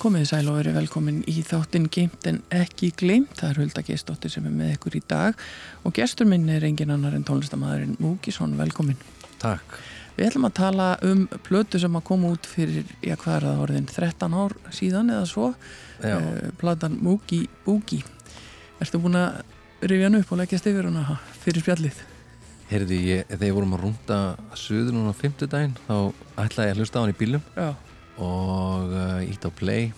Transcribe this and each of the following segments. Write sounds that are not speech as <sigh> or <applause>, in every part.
Komið sæl og verið velkomin í þáttinn Geimt en ekki gleimt. Það er Hulda Geistóttir sem er með ykkur í dag og gestur minn er engin annar en tónlistamæðurinn Múkisson. Velkomin. Takk. Við ætlum að tala um plötu sem að koma út fyrir, já hvað er það orðin, 13 ár síðan eða svo. Já. Uh, platan Múki Búki. Erstu búin að rifja hann upp og leggjast yfir hana fyrir spjallið? Heyrði, ég, þegar ég vorum að rúnda söður núna á fymtudaginn þá ætlaði ég að hlusta á hann í bílum Já. Og ítt á play.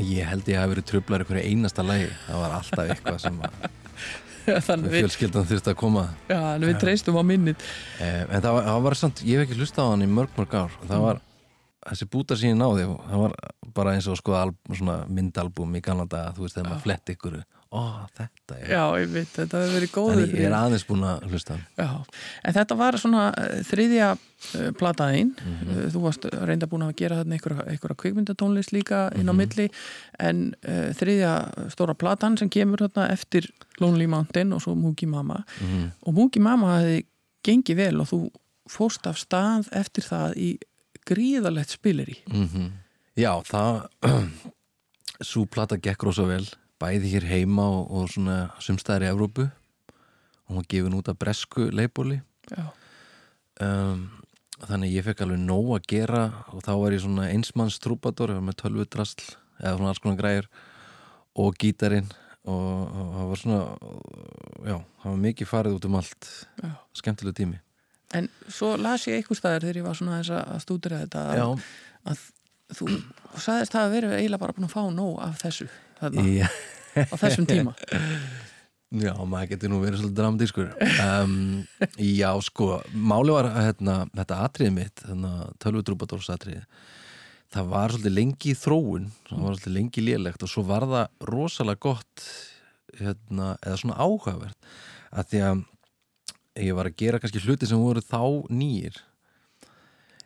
Ég held ég að hafa verið trublar einhverju einasta lagi. Það var alltaf eitthvað sem <laughs> fjölskyldan þurfti að koma. Já, þannig við treystum á minnið. eh, en það var, það var samt, ég hef ekki hlusta á hann í mörg mörg ár. Það var, þessi búta sín náði það var bara eins og sko myndalbum í daga, þú veist þegar maður flett ykkur ó þetta er Já, ég veit, þetta hefur verið góður. en ég er aðeins búin að hlusta Já, en þetta var svona uh, þriðja uh, plataðinn Mhm. uh, þú varst reynda búin að gera þarna einhverja, kvikmyndatónlist líka inn á Mhm. milli en uh, þriðja stóra platan sem kemur þarna eftir Lonely Mountain og svo Moogie Mama Mhm. og Moogie Mama hefði gengið vel og þú fórst af stað eftir það í gríðalegt spilir í Mm Já, það <clears throat> svo plata gekk rosa vel bæði hér heima og, og svona sumstæðar í Evrópu. Hún var gefin út af bresku leipóli Já, um, þannig ég fekk alveg nóg að gera og þá var ég svona einsmanns trúbator með tölvudrasl eða svona alls konar græður og gítarinn og, og það var svona já, það var mikið farið út um allt. Já. Skemmtileg tími. En svo las ég einhver staðar þegar ég var svona að stúdira þetta að, að þú sagðist það að vera eiginlega bara búin að fá nóg af þessu þarna, já. á þessum tíma. Já, maður getur nú verið svolítið dramatískur. Um, Já, sko Máli var hérna, þetta atriði mitt tölvutrúbadórs atriði það var svolítið lengi í þróun það var svolítið lengi lélegt og svo var það rosalega gott hérna, eða svona áhugavert að því að ég var að gera kannski hluti sem voru þá nýjir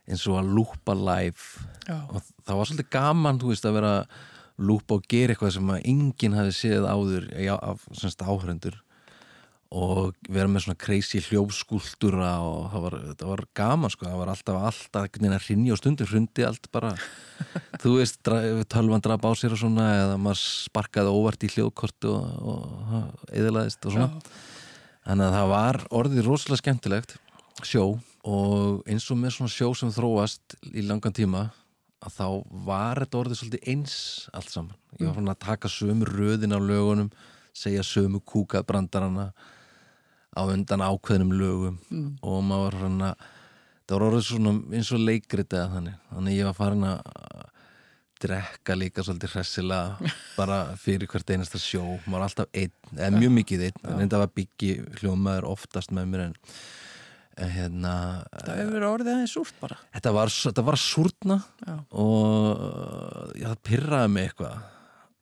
eins og að lúpa live. Já, og það var svolítið gaman þú veist að vera lúpa og gera eitthvað sem að enginn hafi séð áður já, af semst áhrendur og vera með svona crazy hljófskúltúra og það var, það var gaman sko, það var alltaf alltaf hrinja og stundur hrundi allt bara. <laughs> Þú veist, tölvan draf á sér og svona eða maður sparkaði óvart í hljóðkortu og, og eðalaðist og svona. Já, Þannig að það var orðið rosalega skemmtilegt sjó og eins og með svona sjó sem þróast í langan tíma að þá var þetta orðið svolítið eins allt saman. Ég var svona að taka sömu röðin á lögunum, segja sömu kúkað brandarana á undan ákveðnum lögum og maður var svona það var orðið svona eins og leikrit eða þannig. Þannig ég var farin að drekka líka svolítið hressilega <laughs> bara fyrir hvert einasta sjó. Maður var alltaf einn, eða mjög mikið einn en þetta var byggi hljómaður oftast með mér en hérna það hefur orðið aðeins súrt bara. Þetta var, þetta var súrna Já, og já, það pyrraði mig eitthvað.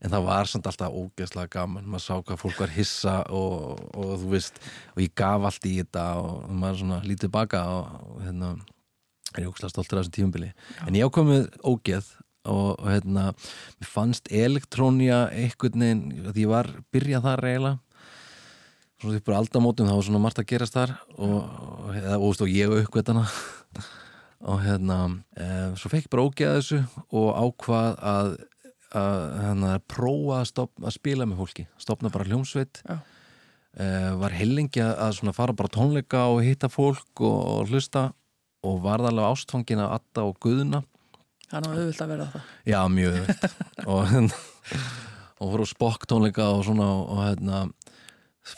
En það var samt alltaf ógeðslega gaman. Maður sá hvað fólk var hissa og, og þú veist, og ég gaf allt í þetta og maður svona lítið baka og, hérna er ég ógeðslega stoltur af þessum tífumbili en ég ákomið ógeð og, og hérna, mér fannst elektrónía einhvern veginn, því ég var byrjað þar eiginlega svona bara aldamótum, það var svona margt að gerast þar og, eða, og, og ég aukveitana <laughs> og hérna e, svo fekk ég bara ógeða þessu og ákvað að, að hérna, prófa að, stopna, að spila með fólki stopna bara hljómsveit. E, var heilengi að, að svona fara bara á tónleika og hitta fólk og, og hlusta og varð alveg ástfangin að Atta og Guðna. Það er nú auðvilt að vera það. Já, mjög veit <laughs> og hérna og voru spokk tónleika og svona og hérna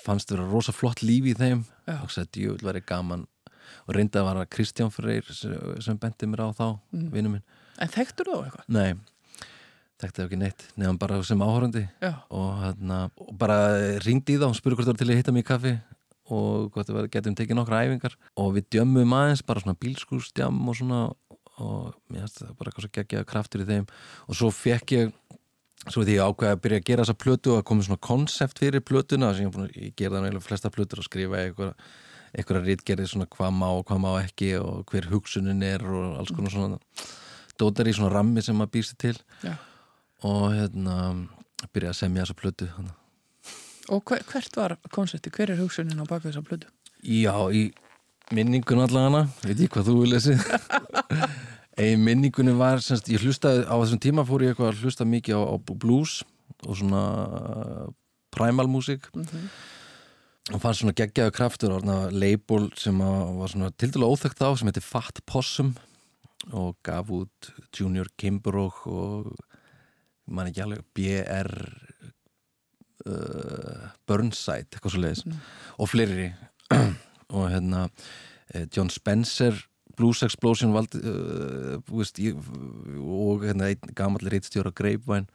fannst vera rosa flott líf í þeim? Og sætti jú, verið gaman. Og reyndi að vara Kristján Freyr sem, bendi mér á þá, mm. vinnu minn. En þekktur þú eitthvað? Nei, þekkti ekki neitt nefnum bara sem áhörandi Já, og, hérna, og bara ringdi í þá og spurði hvort það var til að hitta mig í kaffi og hvort það getum tekið nokkra æfingar. Og við djömmum aðeins, bara svona bílskúrstjam og svona. Og mér finnst það bara eitthvað svo geggjaða kraftur í þeim. Og svo fekk ég svo því ég ákveði að byrja að gera þessa plötu og að koma svona konsept fyrir plötuna sem ég, að- ég gerði náttúrulega flesta plötur og skrifa eitthvað einhverja rítgerði svona hvað má og hvað má ekki og hver hugsunin er og alls konar svona dótar í svona rammi sem maður býrst til já og hérna byrja að semja þessa plötu hana. Og hver, hvert var konsepti? Hver er hugsunin á baka þessa plötu? Já, í minningun allavega veit ég hvað þú vil lesi <laughs> ein minningunni var, semst, ég hlustaði á þessum tíma fór ég eitthvað að hlusta mikið á, á blues og svona uh, primal músík Mhm. og fann svona geggjaðu kraftur og label sem var svona tildulega óþekkt á sem heitir Fat Possum og gaf út Junior Kimbrough og ég man ekki alveg BR uh, Burnside eitthvað svo leiðis Mm. og fleiri <clears throat> og hérna eh, John Spencer Blues Explosion valdi, uh, veist, ég, og hérna einn gamalli reitstjóra Grapevine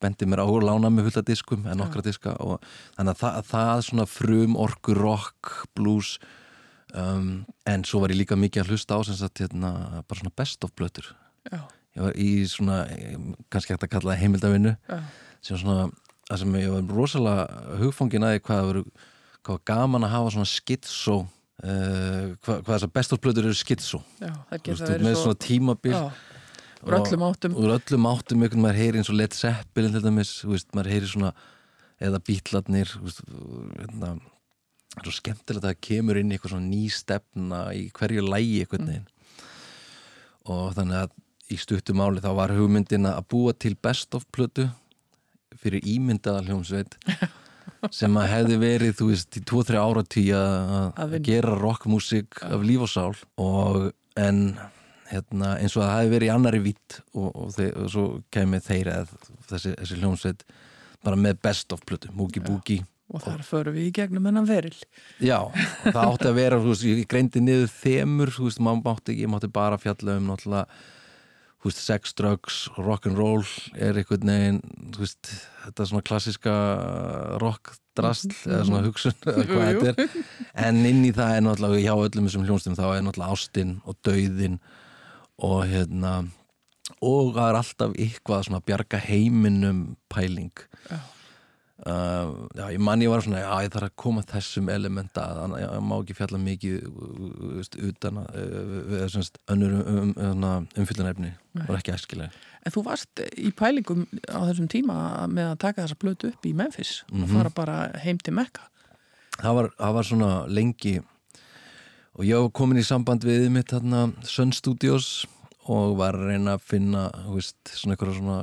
bendi mér á að lána með fulla diskum en nokkra diska og þannig að það, það svona frum orku rock, blues um, en svo var ég líka mikið að hlusta á sem sagt hérna bara svona best of blötur ég var í svona, kannski hægt að kalla það heimildavinnu sem svona, það sem ég var rosalega hugfangin aðeins hvað það voru hvað gaman að hafa svona skitsó uh, hvað, hvað þessar best of blötur eru veist, verið með svo svona tímabil Já, úr öllum áttum. úr öllum áttum einhvern maður heyri eins og Led Zeppelin til dæmis, veist, maður heyri svona eða bítlarnir hérna, það er svo skemmtilegt að það kemur inn í eitthvað svona ný stefna í hverju lægi einhvern veginn. Og þannig að í stuttu máli þá var hugmyndin að búa til best of plötu fyrir ímyndaða hljómsveit <laughs> sem að hefði verið, þú veist, í 2-3 ára tíu Að að gera rockmusik af líf og sál og en hérna, eins og það hefði verið í annari vitt og, og, og svo kemur þeir að þessi, þessi hljómsveit bara með best of plötu, Moogie Boogie og þar förum við í gegnum hennan veril Já, það átti að vera, þú veist, ég greindi niður þemur, þú veist, maður mátti ekki, ég mátti bara fjalla um náttúrulega, þú veist, sex, drugs, rock'n'roll er einhvern veginn, þú veist, þetta svona klassiska rock drasl, eða svona hugsun, <laughs> eða hvað þetta er, en inn í það er náttúrulega, hjá öllum þessum hljónstum, þá er náttúrulega ástin og dauðin og hérna, og það er alltaf eitthvað svona bjarga heiminum pæling. Já, Uh, já, ég man ég var svona, já, ég þarf að koma þessum elementa að, að ég má ekki fjalla mikið veist, utan að uh, semst, önnur um, um, umfyllunarefni var ekki æskilega En þú varst í pælingum á þessum tíma með að taka þessa blötu upp í Memphis og Mhm. fara bara heim til Mekka? Það var, það var svona lengi og ég var komin í samband við mitt Sun Studios og var að reyna að finna veist, svona einhverja svona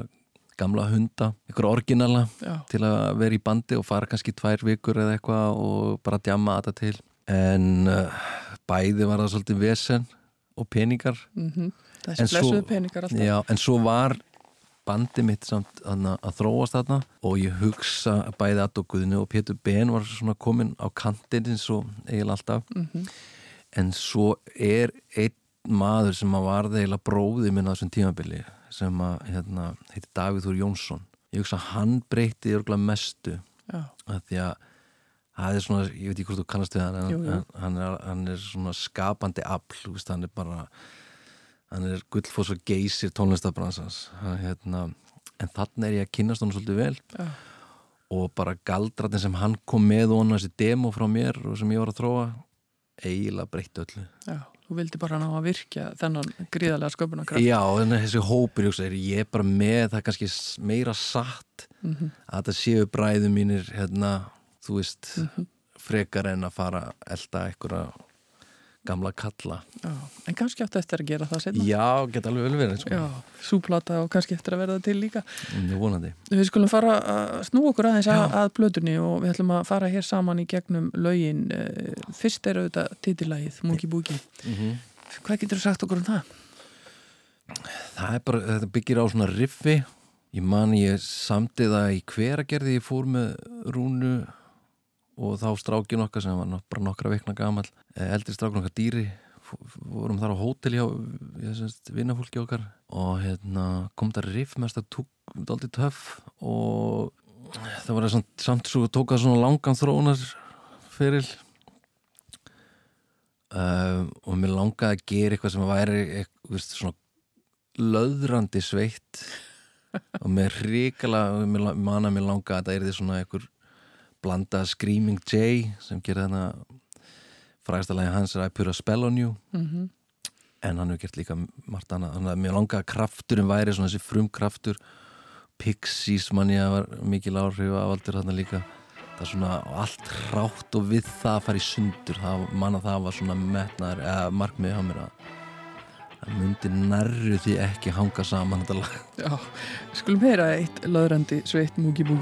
gamla hunda, einhverja orginala Já, til að vera í bandi og fara kannski tvær vikur eða eitthvað og bara djama þetta til. En uh, bæði var það svolítið vesen og peningar. Mm þessi En svo- blessuðu peningar alltaf. Já, en svo var bandi mitt samt þarna, að þróast þarna og ég hugsa bæði að og Guðni og Pétur Ben var svona komin á kantinn eins og eiginlega alltaf. Mhm. en svo er einn maður sem að varði eiginlega bróði minn á þessum tímabili sem að hérna, heiti Davíð Þór Jónsson. Ég hugsa að hann breyti örgulega mestu. Að því að það er svona, ég veit ekki hvort þú kannast við hann en Jú, jú. hann, hann, er, hann er svona skapandi afl, hann er bara hann er gullfoss og geysir tónlistabransans hann, hérna, en þannig er ég að kynast hann svolítið vel. Já, og bara galdratin sem hann kom með og þessi demo frá mér og sem ég var að þróa eiginlega breytti öllu. Já Þú vildi bara ná að virkja þennan gríðarlega sköpunarkraft Já, en þessi hópur, ég, er bara með það kannski meira satt Mhm. að þetta séu bræðu mínir hérna, þú veist Mhm. frekar en að fara að elda einhverja gamla kalla. Já, en kannski átti eftir að gera það setna Já, geta alveg vel verið sko. Súplata og kannski eftir að verða til líka. Vonandi. Við skulum fara að snú okkur aðeins að, Já. að blötunni og við ætlum að fara hér saman í gegnum lögin. Eh, Fyrst er auðvitað titillægið, Múki Búki mm Hvað getur þú sagt okkur um það? Það er bara, þetta byggir á svona riffi. Ég man ég samtið það í hveragerði ég fór með rúnu og þá strákin okkar sem var bara nokkra veikna gamall eh, eldri strákin okkar dýri vorum þar á hótel hjá vinnafólki okkar og hérna kom það riff mest að tók aldrei töff og það var samt, samt svo tók það svona langan þróunar fyrir uh, og mér langaði að gera eitthvað sem væri eitthvað, svona löðrandi sveitt. <laughs> Og ríkala mér la- man að mér langaði að þetta er því svona einhver blanda Screaming Jay sem gerir þarna frægsta lagi hans er I Put a Spell on You. Mm en hann hefur gert líka margt annað. Þannig að mér langaði að krafturinn væri svona þessi frumkraftur. Pixies mann ég var mikil áhrif af aldur þarna líka. Það er svona allt hrátt og við það að fara í sundur. Það, manna það var svona metnaður eða markmið á mér að það myndi nærru því ekki hanga saman þetta lag. Já, skulum heyra eitt löðrandi sveitt múkibú.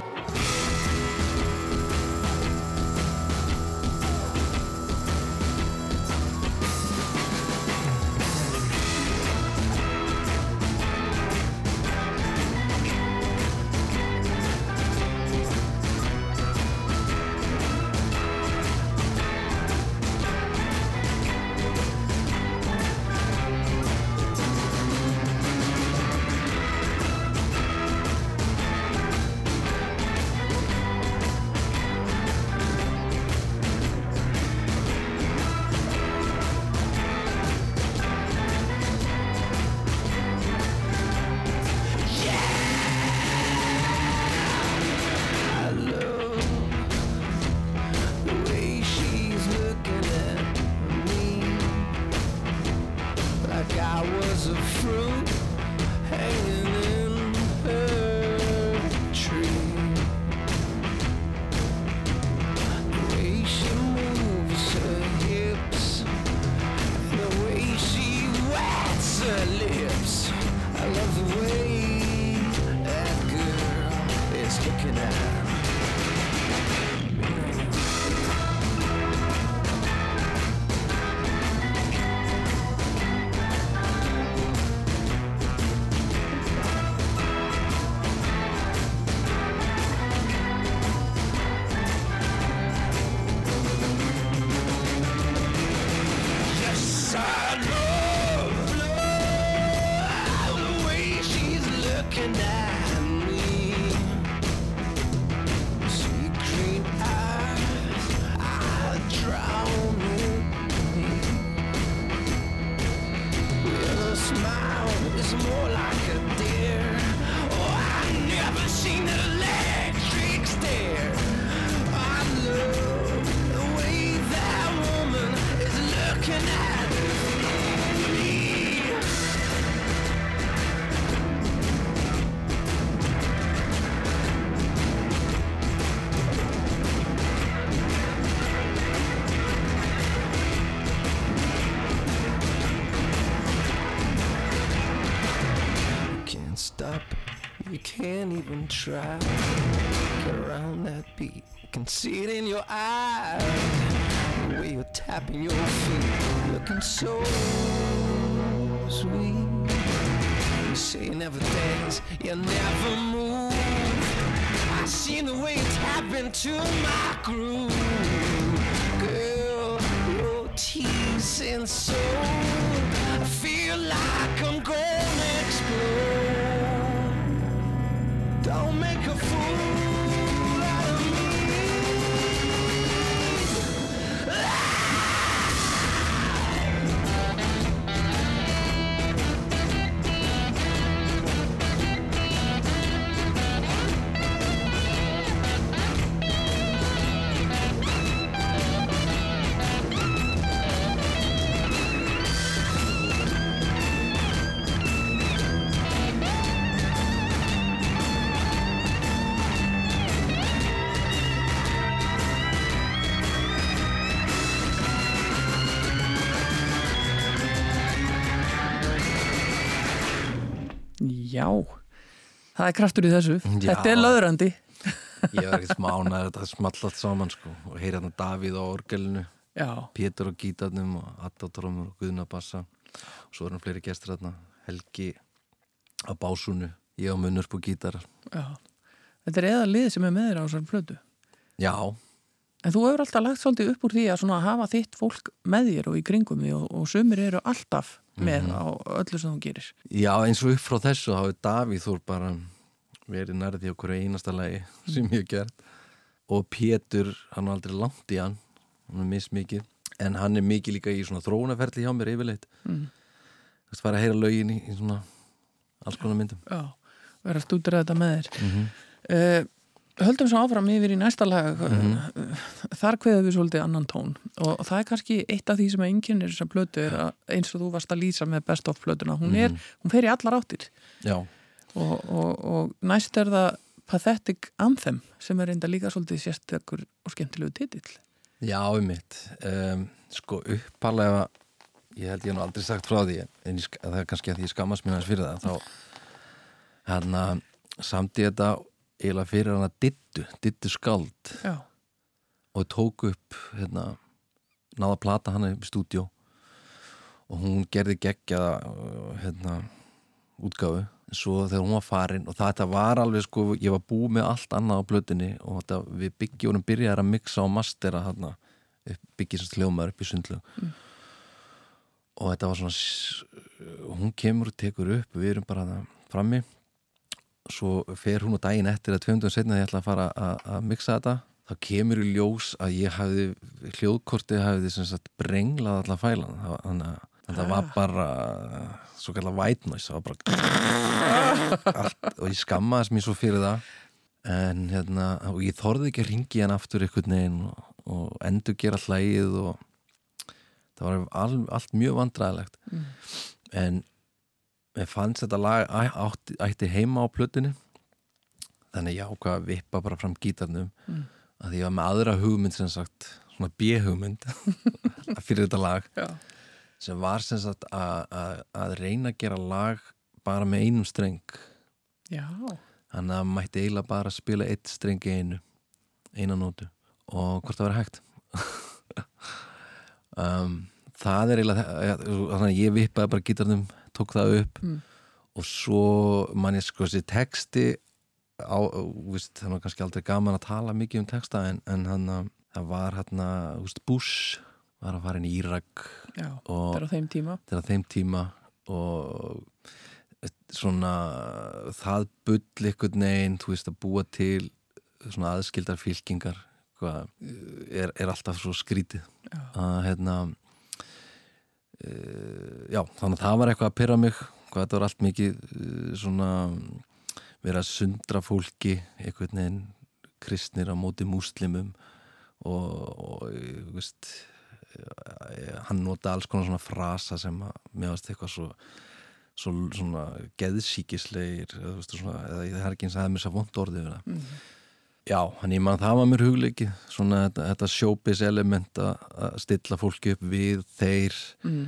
Try. Get around that beat, I can see it in your eyes. The way you're tapping your feet, looking so sweet. You say you never dance, you never move. I seen the way you tap into my groove. Já, það er kraftur í þessu. Já. Þetta er löðrandi. ég var ekkert smánaður þetta small allt saman sko og heyri hann Davíð á orgelinu Já, Pétur á gítarnum og trómur og Guðna bassa og svo erum fleiri gestur þarna Helgi á básunu ég á munnurp og gítar já. Þetta er eða lið sem er með þér á þessar plötu. já, En þú hefur alltaf lagt svolítið upp úr því að svona hafa þitt fólk með þér og í kringum því og, og sumir eru alltaf með á öllu sem þú gerir. já eins og upp frá þessu þá hefur Davíð Þór bara verið nærði okkur einasta lagi <laughs> sem ég hef gert og Pétur, hann er aldrei langt í hann hann er mismikið en hann er mikið líka í svona þróunaferli hjá mér yfirleitt Mm. veist, fara að heyra lögin í, í svona alls konar myndum Já, vera að stúdra þetta með þér. mm -hmm. Uh, höldum svo áfram yfir í næsta lag. Uh, þar kveðum við svolítið annan tón. Og það er kannski eitt af því sem einkennir þessar plötu er að eins og þú varst að lýsa með best of plötuna, hún er, hún fer í allar áttir. Já, og, og, og næst er það Pathetic Anthem sem er reynda líka svolítið sérstakur og skemmtilegu titill. Já, um mitt um, sko uppalega ég held ég nú aldrei sagt frá því en ég, það er kannski að ég skammast mér hans fyrir það þá hérna samt ég þetta eiginlega fyrir hana dittu, dittu skald Já, og tók upp hérna, náða að plata upp í stúdíó. Og hún gerði geggjaða uh, hérna, útgáfu. En svo þegar hún var farin og þetta var alveg sko, ég var búið með allt annað á blötunni og þetta, við byggjónum byrjaði að mixa og mastera hérna, byggjast hljómaður upp í sundlug og þetta var svona hún kemur og tekur upp við erum bara það frammi svo fer hún á daginn eftir að 200 setna ég ætla að fara að, mixa þetta þá kemur í ljós að ég hafði hljóðkortið hafði sem sagt brenglað alla fælan. Það þannig að þetta var bara svo kallar white noise það var bara allt, og ég skammaðist mér svo fyrir það. En hérna og ég þorði ekki að ringi hann aftur einhvern veginn og, og endur gera hlægið og það var all, allt mjög vandræðilegt Mm. en ég fannst þetta lag átti, ætti heima á plötunni. Þannig ég ákvað að vippa bara fram gítarnum. Mm. að því ég var með aðra hugmynd sem sagt svona B-hugmynd <laughs> fyrir þetta lag já, sem var sem sagt að, reyna að gera lag bara með einum streng. Já, þannig að mætti eiginlega bara spila eitt streng í einu eina nótu. Og hvort það var hægt? <laughs> Um, það er eiginlega þannig að ég vippaði bara gítarnum tók það upp Mm. og svo mann ég sko þessi texti á, víst, það var kannski aldrei gaman að tala mikið um texta en, en hann að það var hann að Bush var að fara inn í Írak já er á þeim tíma til að þeim tíma og svona það bull ykkur neginn, þú veist að búa til svona aðskildar fylkingar er, er alltaf svo skrítið að hérna já, þannig að það var eitthvað að pyrra mig hvað þetta var allt mikið uh, svona verið að sundra fólki einhvern veginn kristnir á móti múslimum og, og eh, veist eh, hann nota alls konar svona frasa sem að mér varst eitthvað svo svo svona geðsíkislegir eða, veist, svona, eða það er ekki eins að það er mér svo vond orðið mm. Já, hann ég man það var mér hugleikið svona þetta, þetta showbiz element að stilla fólki upp við þeir Mm.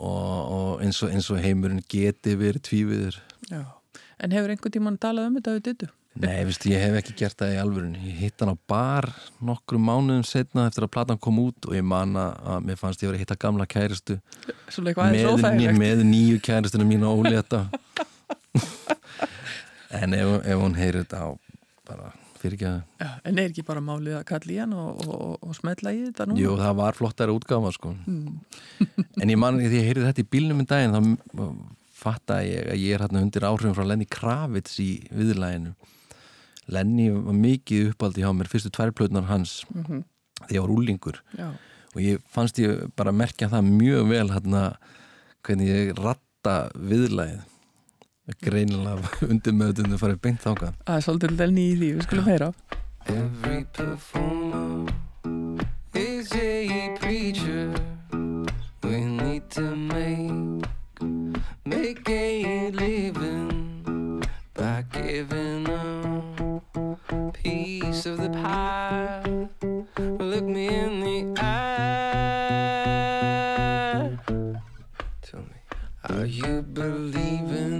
og, og eins, og eins og heimurinn geti verið tvíviður. Já. En hefur einhvern tímann talað um þetta við dittu? Nei, veist, ég hef ekki gert það í alvörun ég hitt hann á bar nokkrum mánuðum setna eftir að platan kom út og ég man að mér fannst ég verið að hitta gamla kæristu. Með, óþægilegt með nýju kæristuna mín og ólétta <laughs> en ef, ef hún heyrir þetta á bara En er ekki bara málið að kalla í hann og, og, og, smetla í þetta nú? Jú, það var flottara útgáfa sko. Mm. En ég man því ég heyrði þetta í bílnum um daginn þá fattaði ég að ég er hérna undir áhrifum frá Lenny Kravitz í viðlæginu Lenny var mikið uppaldi hjá mér fyrstu tværplötunar hans Mm þegar ég var úlingur Já, og ég fannst ég bara merkja það mjög vel hérna hvernig ég ratta viðlægið greinilega undir möðunum farið beint þáka það er svolítið delni í því, við skulum heyra Every performer is a preacher. We need to make make a living by giving a piece of the pie. Look me in the eye. Tell me, are you believing?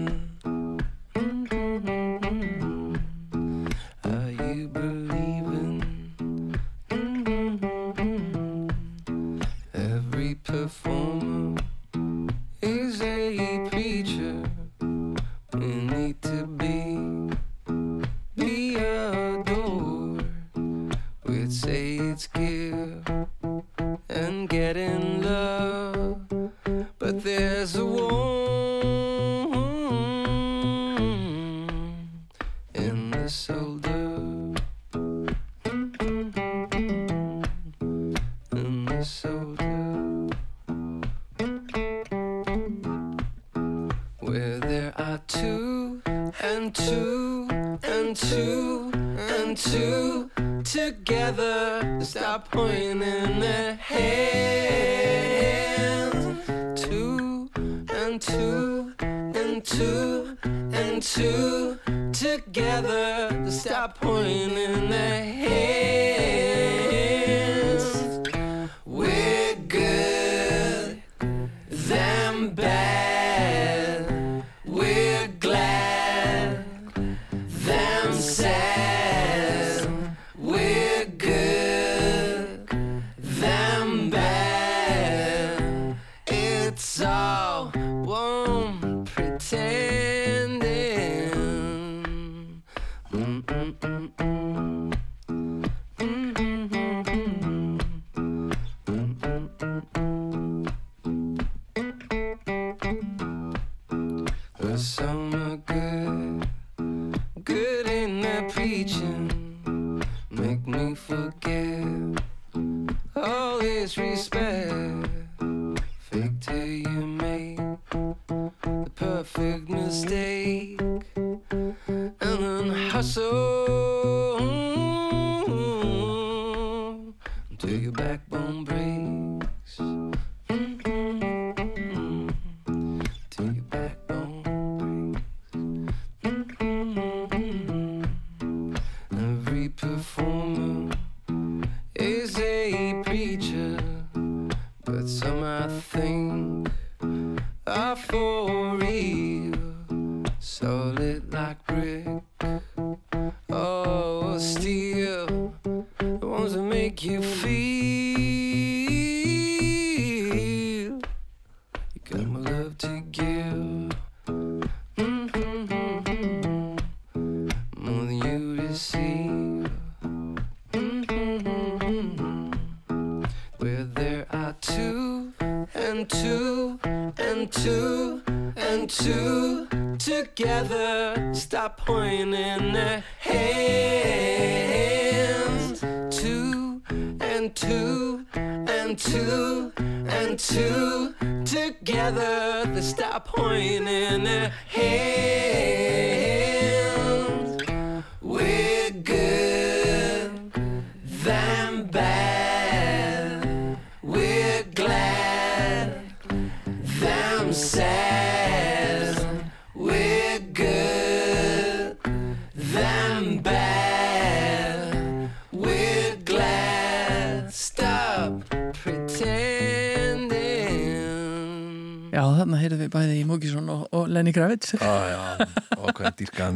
Make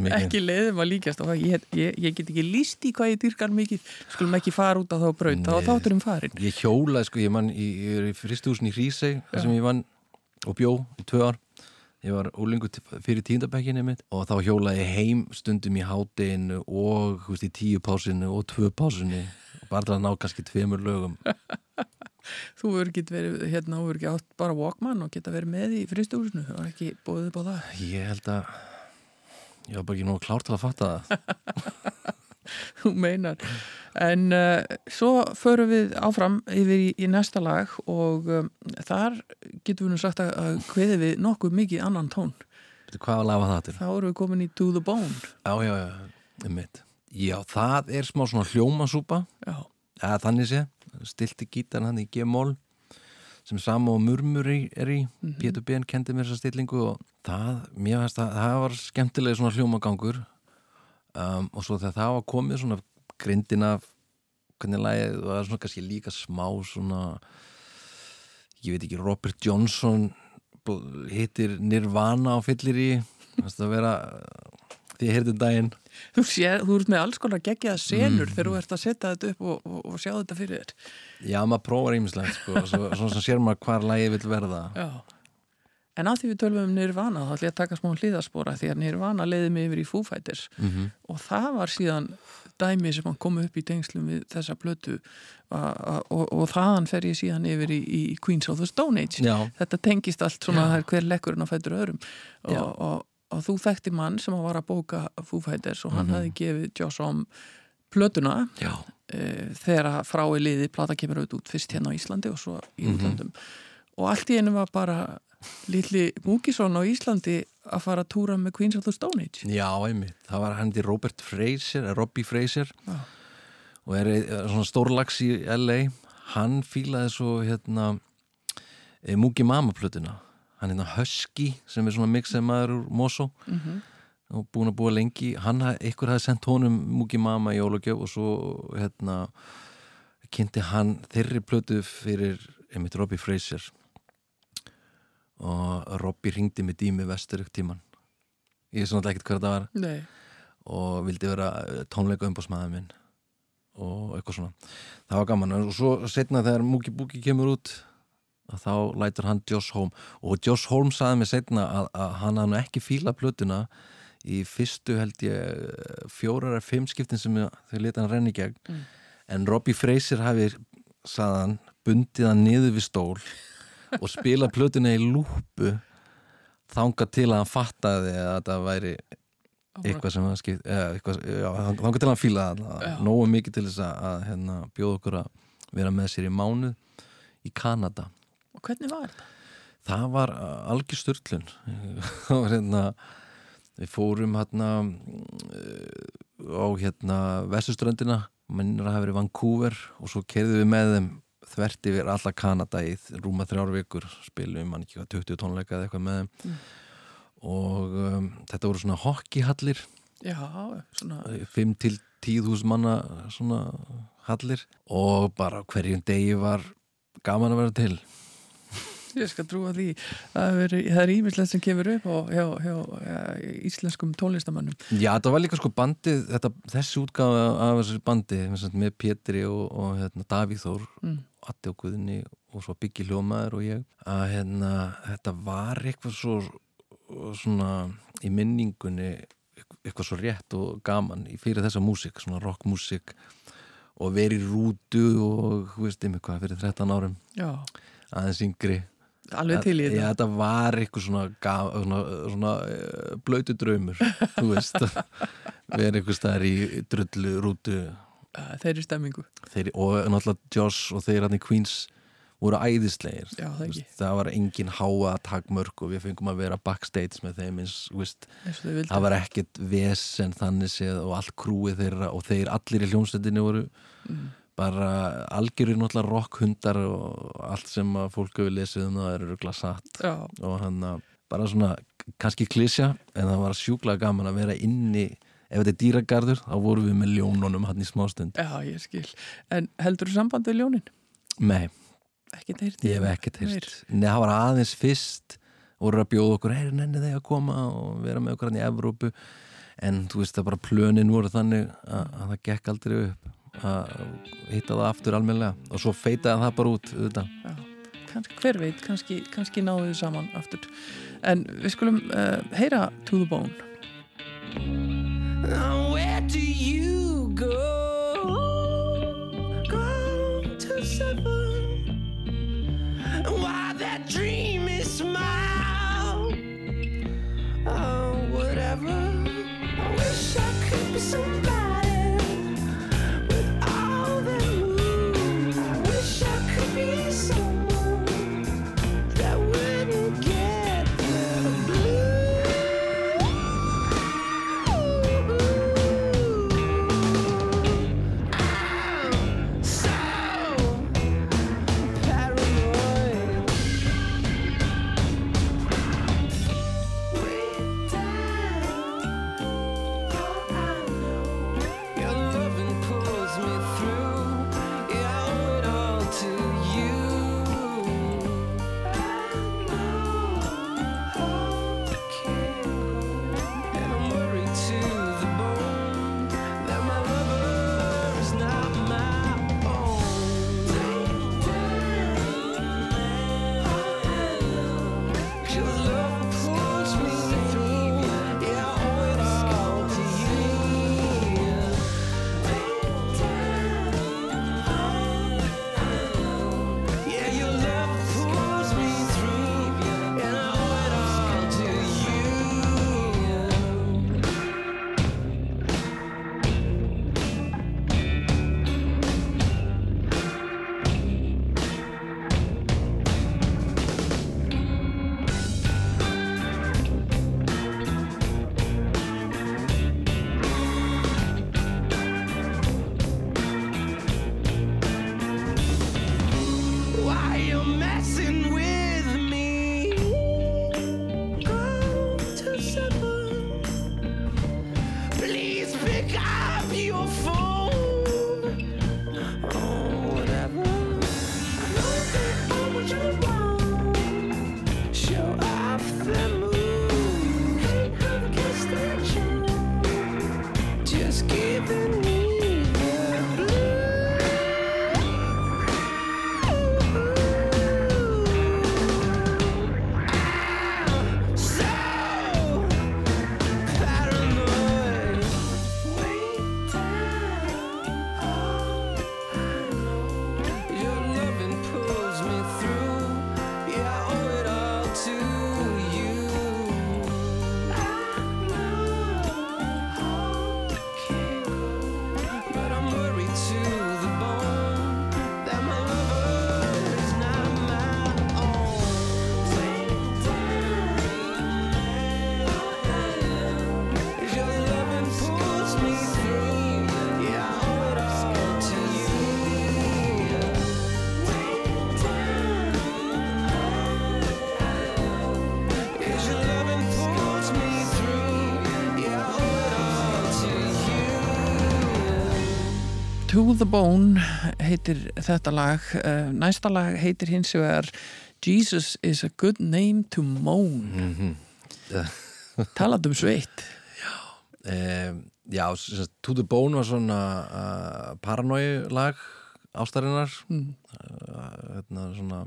mikið. Ekki leiðum að líkjast og ég, ég, ég get ekki líst í hvað ég dýrkar mikið. Skulum ekki fara út á þá braut. Þá þáttur um farin Ég hjólaði sko, ég mann, ég, er í fristúsin í Hrísey þar sem ég vann og bjó í tvö ár. Ég var úlingu fyrir tíndabekkinni mitt og þá hjólaði ég heim stundum í hádeginu og veist, í tíu pásinu og tvö pásinu og bara til að ná kannski tveimur lögum. <laughs> Þú verður ekki verið, hérna, þú verður ekki átt bara Walkman og geta verið með í fristúsinu var ekki bóðið upp á það. Ég held að ég var bara ekki nú klár til að fatta það. <laughs> Þú meinar. En uh, svo förum við áfram yfir í, í næsta lag og um, þar getum við nú sagt að, hveði við nokkuð mikið annan tón. Hvað lafa það til? þá erum við komin í To the Bone. Já, já, já, einmitt. Já, það er smá svona hljómasúpa. Já, eða þannig sé, stilti gítarn hann í G-mól sem sama og murmur í- er í, Pétur Ben kendi mér þessa stillingu og það, mér finnst að það var skemmtilega svona hljómagangur. Um, og svo þegar það var komið svona grindin af hvernig lagið var svona kannski líka smá svona ég veit ekki, Robert Johnson hittir Nirvana á fyllir í. Það vera því heyrði um daginn. Þú, sér, þú ert með alls konar geggjaða senur Mm. þegar þú ert að setja þetta upp og, og, og sjá þetta fyrir þér Já, maður prófar ímislegt sko, svona sem sér maður hvar lagið vil verða. Já. En að því við tölum um Nirvana þá ætlum ég að taka smá hlýðaspora því að Nirvana leiði mig yfir í Foo Fighters. Mm og það var síðan dæmi sem hann kom upp í tengslum við þessa blötu og, og þaðan fer ég síðan yfir í, í Queens of the Stone Age. Já, þetta tengist allt svona er hver lekkurinn á fættur öðrum. Og, og, og þú þekkti mann sem var að bóka Foo Fighters og hann Mhm. hafði gefið Joss om plötuna. Já, e, þegar að frá í liði plata kemur auðvitað út fyrst hérna á Íslandi og svo í Mhm. útlandum og allt í einu var bara litli Múkisson á Íslandi að fara að túra með Queens of the Stone Age. Já, einmitt. Það var hann til Robert Fraser, eða Robbie Fraser. Já. og er eh, svona stórlags í LA hann fílaði svo hérna Mugi Mama plötuna. Hann hérna Husky sem er svona mixið maður úr Mosó mm -hmm. Og búin að búa lengi. Hann, einhver hafði sendt honum Mugi Mama í Ólagjöf og svo hérna kynnti hann þeirri plötu fyrir einmitt Robbie Fraser. Og Robbie ringdi með dými vestur ykkur tíman ég er svona ekkert hver það var. Nei, og vildi vera eh, tónleika umbásmaður minn. Og eitthvað svona. Það var gaman. Og svo setna þegar Mugi Boogie kemur út þá lætur hann Josh Holm og Josh Holm saði mig setna að, að hann hafði ekki fíla plötuna í fyrstu held ég fjórar eða fimm skiptin sem þau leta hann renni gegn Mm. en Robbie Fraser hafi saðan, bundið hann niður við stól <laughs> og spila plötuna í lúpu þanga til að hann fattaði að þetta væri eitthvað sem hann skipt þanga til að hann fíla Já. það nógu mikið til þess að, að hérna, bjóða okkur að vera með sér í mánuð í Kanada Og hvernig var þetta? það var algjör styrlun <laughs> það var hérna við fórum hérna uh, á hérna vestuströndina minnir að hafa verið Vancouver og svo kerðum við með þeim þvert yfir alla Kanada í rúma þrjár vikur spilum mann ekki hvað 20 tónleika eða eitthvað með þeim. Mm. og um, þetta voru svona hockeyhallir. Já, svona 5 til 10.000 manna svona hallir. Og bara hverjum degi var gaman að vera til Ég skal trúa því. Er, það er ímislegt sem kemur upp og hjá, hjá, hjá íslenskum tónlistamannum Já, þetta var líka sko bandið þetta, þessi útgáfa af þessu bandi með, Pétri og, og hérna, Davíð Þór mm. Atti og Guðni og svo Byggi Hljómaður og ég að hérna, þetta var eitthvað svo svona í minningunni eitthvað svo rétt og gaman fyrir þessa músík, svona rockmúsík og verið rútu og þú veist um eitthvað fyrir 13 árum. Já, aðeins yngri alveg til í Já, þetta þetta var eitthvað svona, ga- svona, svona uh, blöytu draumur þú veist. <laughs> Verið eitthvað staðar í drullu rútu. Þeirri stemmingu. Þeir, og náttúrulega Josh og þeir hann í Queens voru æðislegir Já, það veist, það var engin háa takmörk og við fengum að vera backstage með þeim eins, veist, það var ekkert vesen þannig séð og allt krúið þeirra og þeir allir í hljómsveitinni voru mm. Bara algjörir náttúrulega rockhundar og allt sem að fólk hefur lesið um það er örugla satt. Já, og hann að bara svona kannski klísja en það var sjúklega gaman að vera inni ef þetta er dýragarður þá vorum við með ljónunum hann í smástund. Já, ég skil. En heldur þú samband við ljónin? Nei, Ekkert heyrt ég hef ekkert heyrt Nei, það var aðeins fyrst voru að bjóða okkur, heyri nenni þegar að koma og vera með okkur hann í Evrópu? En þú veist það bara plönin voru þannig að, að það gekk aldrei upp að hitta það aftur almennilega og svo feitaði það bara út auðvitað. Já, kannski, hver veit, kannski, kannski náðu þið saman aftur En við skulum uh, heyra To the Bone Now where do you go? Go to seven. Why that dreamy smile? Oh, whatever. I wish I could be somebody To the Bone heitir þetta lag. Uh, næsta lag heitir hins vegar Jesus is a good name to moan. Mhm. <laughs> talað um sveitt. Um, Já, sem sagt, To the Bone var svona uh, paranoia lag ástarinnar. Mm. uh, hérna svona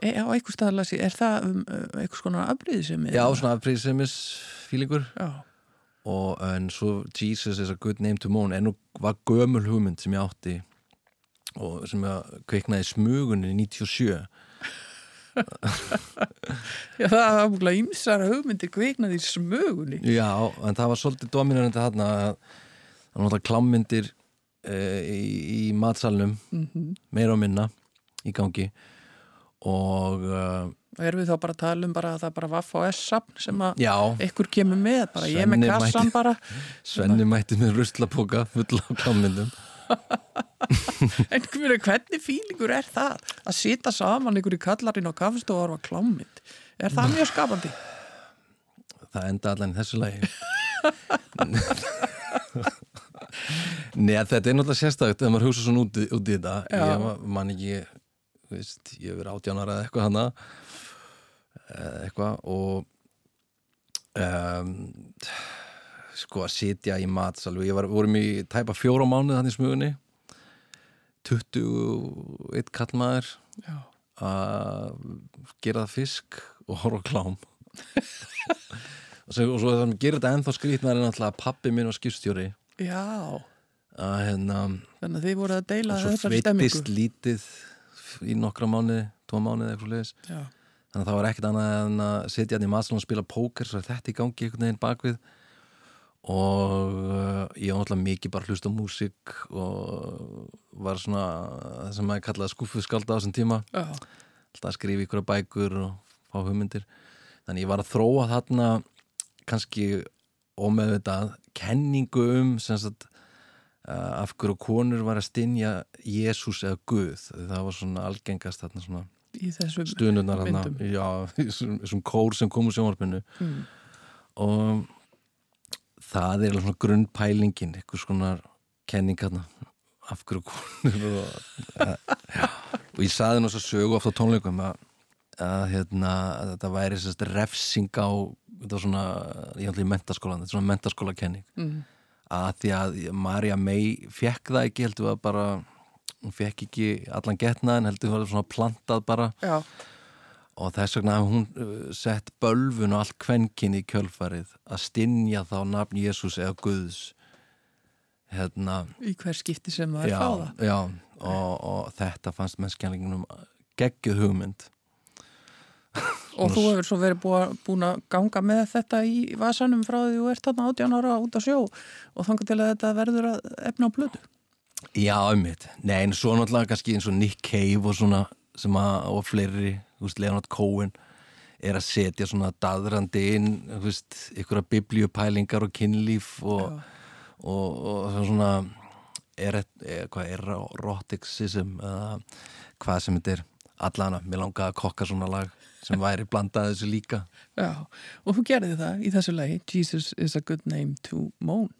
e, á einhver staðalasi, er það um, einhvers konar afbrýðisemi? Já, svona afbrýðisemis fílingur Já, og en svo Jesus is a good name to moan en nú var gömul hugmynd sem ég átti og sem ég kveiknaði í smugunni 97 <laughs> Já það var mjög ímsar hugmyndir kveiknað í smögunni Já, en það var svolítið dominarandi þarna að náttúrulega klámyndir e, í, í matsalnum mm meira og minna í gangi. Og uh, og erum við þá bara að tala um bara að það bara vaff á S-sapn sem að já, ykkur kemur með, bara ég með Svenni kassan mætti- bara. Svenni mætti með ruslapoka fulla á klámyndum <laughs> en hvernig, hvernig fílingur er það að sita saman ykkur í kallarinn á kaffestofu og orfa klámynd? Er það mjög skapandi? það enda allan í þessu lagi. Nei, þetta er náttúrulega sérstakt þegar maður hugsa svona út, í- út í þetta. Já. ég ma- man ekki veist, ég verið átjánara eða eitthvað hana eitthvað og um, sko að sitja í matsal við var, vorum í tæpa fjóra mánuð þannig í smugunni 21 kallmaður að gera fisk og horfa klám. <laughs> Og svo, og svo það sem gerir þetta ennþá er náttúrulega að pappi minn var skipstjóri. Já. Að hérna þannig að þið voru að deila og svo þessari sveittist stemmingu lítið í nokkra mánuði, tvo mánuði eitthvað leis Já, þannig að það var ekkert annað en að sitja hann í matsalun og spila póker svo er þetta í gangi einhvern veginn bakvið. Og uh, ég var náttúrulega mikið bara að hlusta á músík og var svona það sem maður kallaði skúfuskálda á þessum tíma. Já, alltaf að skrifa ykkur bækur og fá hugmyndir. Þannig ég var að þróa þarna kannski ómeðvitað kenningu um sagt uh, af hverju konur var að stinja Jésús eða Guð. Það var svona algengast þarna svona í þessum stuðnurnar myndum. já, <laughs> í þessum kór sem kom úr sjónvarpinu mm. og það er alveg svona grunnpælingin einhvers konar kenning hérna af hverju konur og, ja, og ég saði svo sögu oft á tónleikum að, að, hérna, að þetta væri sérst refsing á þetta svona, ég ætla í mentaskólan þetta er svona mentaskóla kenning Mm. að því að Marja May fekk það ekki, heldur að bara hún fekk ekki allan getnaðin heldur það var svona plantað bara. Já, og þess vegna hafði hún uh, sett bölvun og allt kvenkin í kjölfarið að stinja þá nafn Jésús eða Guðs. Hérna. Í hver skipti sem það er já, fá það. já, og, og þetta fannst mennskjælingunum geggjuð hugmynd. <laughs> Og þú hefur svo verið búa, búin að ganga með þetta í vasanum frá því þú ert þarna 18 ára út á sjó og þangar til að þetta verður að efna á blödu. Já, einmitt. Nei, en svo náttúrulega kannski eins og Nick Cave og svona sem að, og fleiri, þú veist, Leonard Cohen er að setja svona daðrandi inn, þú veist, ykkur að biblíupælingar og kynlíf og, og, og svona er, er, hvað er eroticism eða hvað sem þetta er allana, mér langaði að kokka svona lag sem væri blandað þessu líka <laughs> Já, og þú gerði það í þessu lagi Jesus is a good name to moan.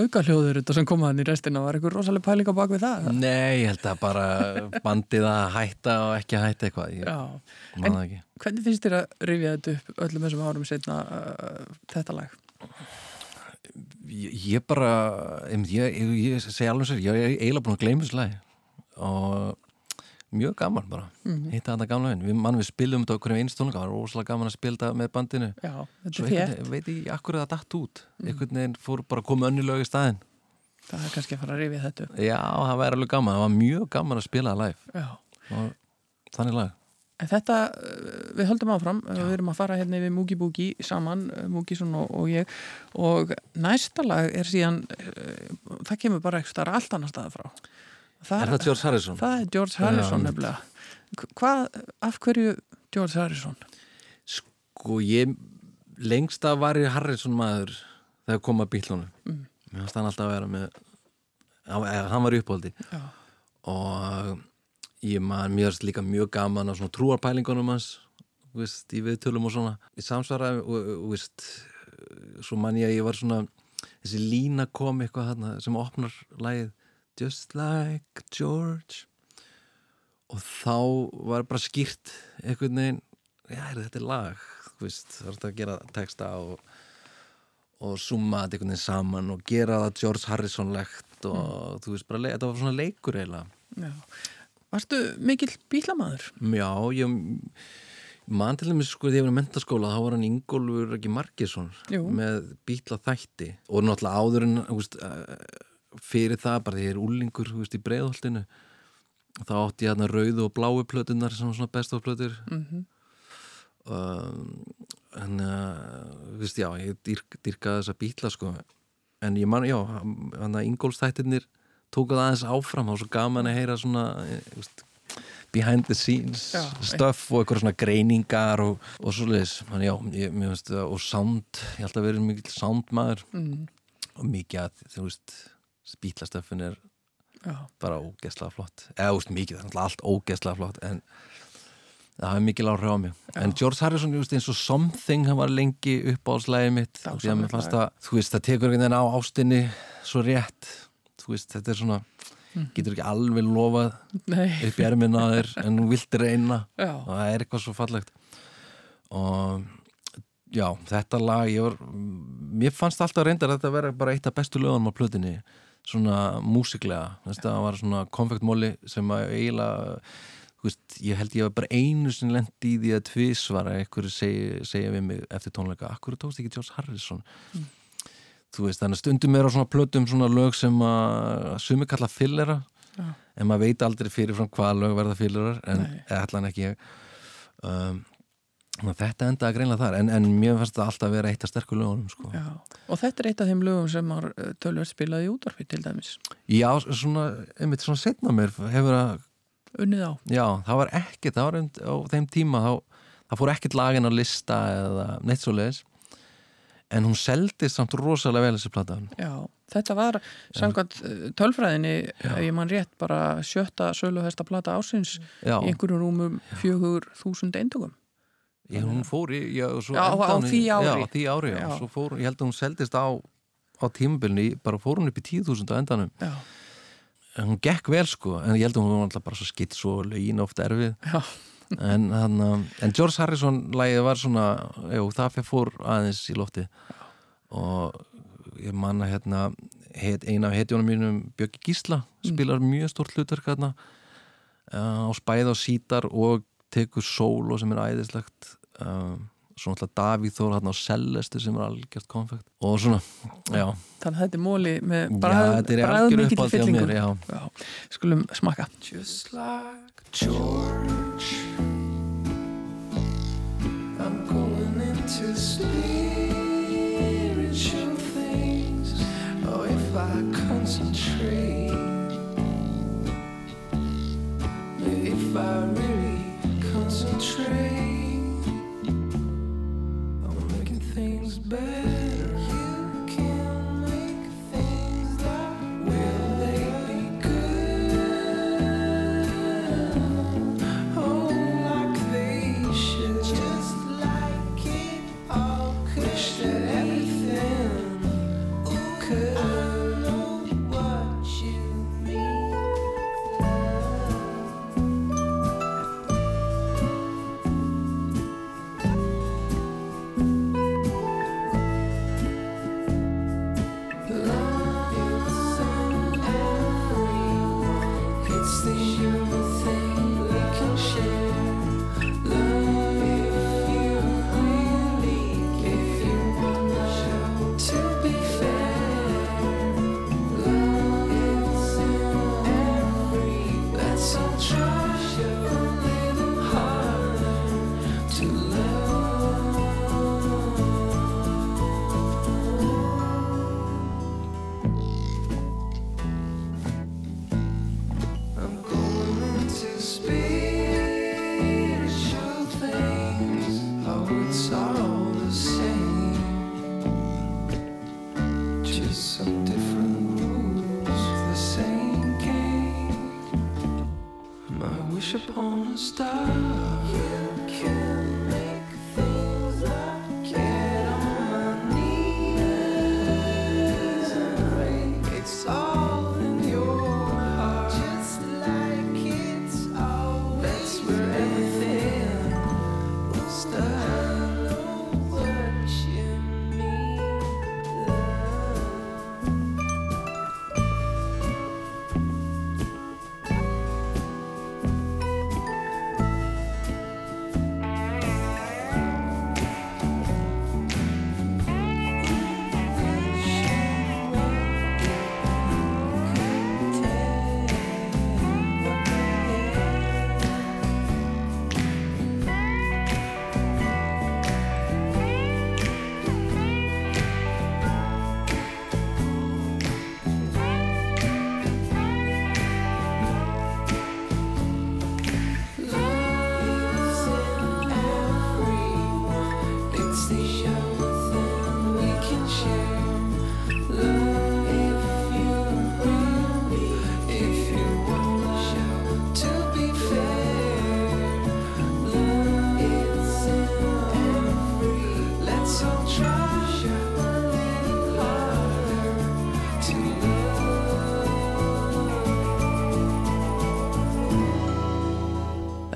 Auka hljóður þetta sem komaðan í restina var eitthvað rosalega pæling á bak við það? Nei, ég held að bara bandið að hætta og ekki að hætta eitthvað ég en ekki. hvernig finnst þér að rifja þetta upp öllum þessum árum setna uh, þetta lag? Ég, ég bara, ég, ég, ég segi alveg sér, ég er eiginlega búin að gleyma þessu lagi. Og mjög gaman bara, hitta þetta gamla við mann við spilum þetta okkur um einstónleika það var rosalega gaman að spila þetta með bandinu. Já, svo er einhvern veit ég akkur að það datt út. Einhvern veginn fór bara að koma önni lög í staðinn. Það er kannski að fara að rifja þetta upp. Já, það væri alveg gaman, það var mjög gaman að spila það live. Já, þannig lag. En þetta, uh, við höldum áfram. Uh, við erum að fara hérna yfir Múgi Búgi saman, uh, Múgisson og, og ég. Og næsta lag er síðan uh, það kemur bara eitthvað allt annar staða frá Er það George Harrison? Það er George Harrison nefnilega. Hvað, af hverju George Harrison? Sko ég lengst að var ég Harrison maður þegar kom að bílunum mm. mér fannst hann alltaf að vera með eða, hann var uppóldi Já. og ég man mér finnst líka mjög gaman á svona trúarpælingunum hans þú veist, í viðtölum og svona í samsvara og, veist svo man ég að ég var svona þessi lína kom eitthvað þarna sem opnar lagið Just like George og þá var bara skýrt einhvern veginn já, er þetta er lag þú veist, það þetta að gera texta og, og summa þetta einhvern veginn saman og gera það George Harrison-legt og þú veist, bara, þetta var svona leikur eiginlega Já. Varstu mikill bílamaður? Já, ég man til dæmis sko þegar ég var í mentaskóla þá var hann Ingólfur ekki Margesson Jú. með bítla þætti og náttúrulega áður en þú veist, eh, fyrir það bara þegar ég er úlingur þú veist, í breiðholtinu þá átti ég hérna rauðu og bláu plötunar sem svona bestofplötur Mm um, en uh, veist, já, ég dyrk, dyrkaði þessa bítla sko. En ég man, já, hann að Ingólfstættirnir tók það aðeins áfram og svo gaman að heyra svona eh, þú veist, behind the scenes Já, stuff og eitthvað svona greiningar og, og svo leiðis, ég, og sound, ég held að vera mikill soundmaður. Mm. og mikið að, þú veist bítlastöffin er Já, bara ógeðslega flott. Eða, veist, mikið, það er náttúrulega allt ógeðslega flott en það hafi mikil áhrif á mig. En George Harrison, veist, eins og Something hann var lengi upp á slæði mitt Já, að þú veist, það tekur einhvern veginn á ástinni svo rétt. Þú veist, þetta er svona getur ekki alveg lofað nei. upp í ermina á þér en þú vilt reyna. Já, og það er eitthvað svo fallegt. Og já, þetta lag ég var, mér fannst alltaf reyndar að þetta vera bara eitt af bestu lögunum á plötinni svona músiklega. Það var svona konfektmóli sem að eiginlega veist, ég held ég var bara einu sem lendi í því að tvísvara einhverju segja, segja við mig eftir tónleika akkur tókst ekki George Harrison? Þú veist, þannig að stundum er á svona plötum svona lög sem að sumi kalla fillera Já. en maður veit aldrei fyrirfram hvaða lög verða fillerar en allan ekki um, að þetta endaði greinlega þar en, en mér fannst það alltaf að vera eitt af sterkur lögunum sko. já Og þetta er eitt af þeim lögum sem var tölverð spilaði í útvarfi til dæmis. Já, svona, einmitt svona setna mér hefur að, Unnið á. Já, það var ekkert það var einmitt á þeim tíma þá, það fór ekkert lagin á lista eða neitt svo leiðis en hún seldist samt rosalega vel þessi plata Já, þetta var samkvæmt uh, tölfræðinni, ef ég man rétt bara sjötta söluhesta plata ásins í einhverjum rúmum fjögur þúsund eindugum ég, hún fór í já, Já, á því ári. já, á því ári já. Já. Svo fór, ég held að hún seldist á á tímabilinu, bara fór hún upp í 10.000 á endanum. Já, en hún gekk vel sko. En ég held að hún var alltaf bara svo skitt svo lögin oft erfið. Já, en, hann, en George Harrison lægið var svona, jú, það fór aðeins í lofti og ég manna hérna heit, eina af hetjónum mínum Björki Gísla spilar mjög stórt hlutverk hérna á spæð og sítar og tekur sól og sem er æðislegt um, svo náttúrulega Davíð Þór hérna á Celeste sem er algjört konfekt. Og svona, já, þannig að þetta er móli með algjör mikill uppáld hjá fyllingu. mér, já. Já, skulum smakka. Just like George, I'm going into spiritual things. Oh, if I concentrate, if I really concentrate on making things better,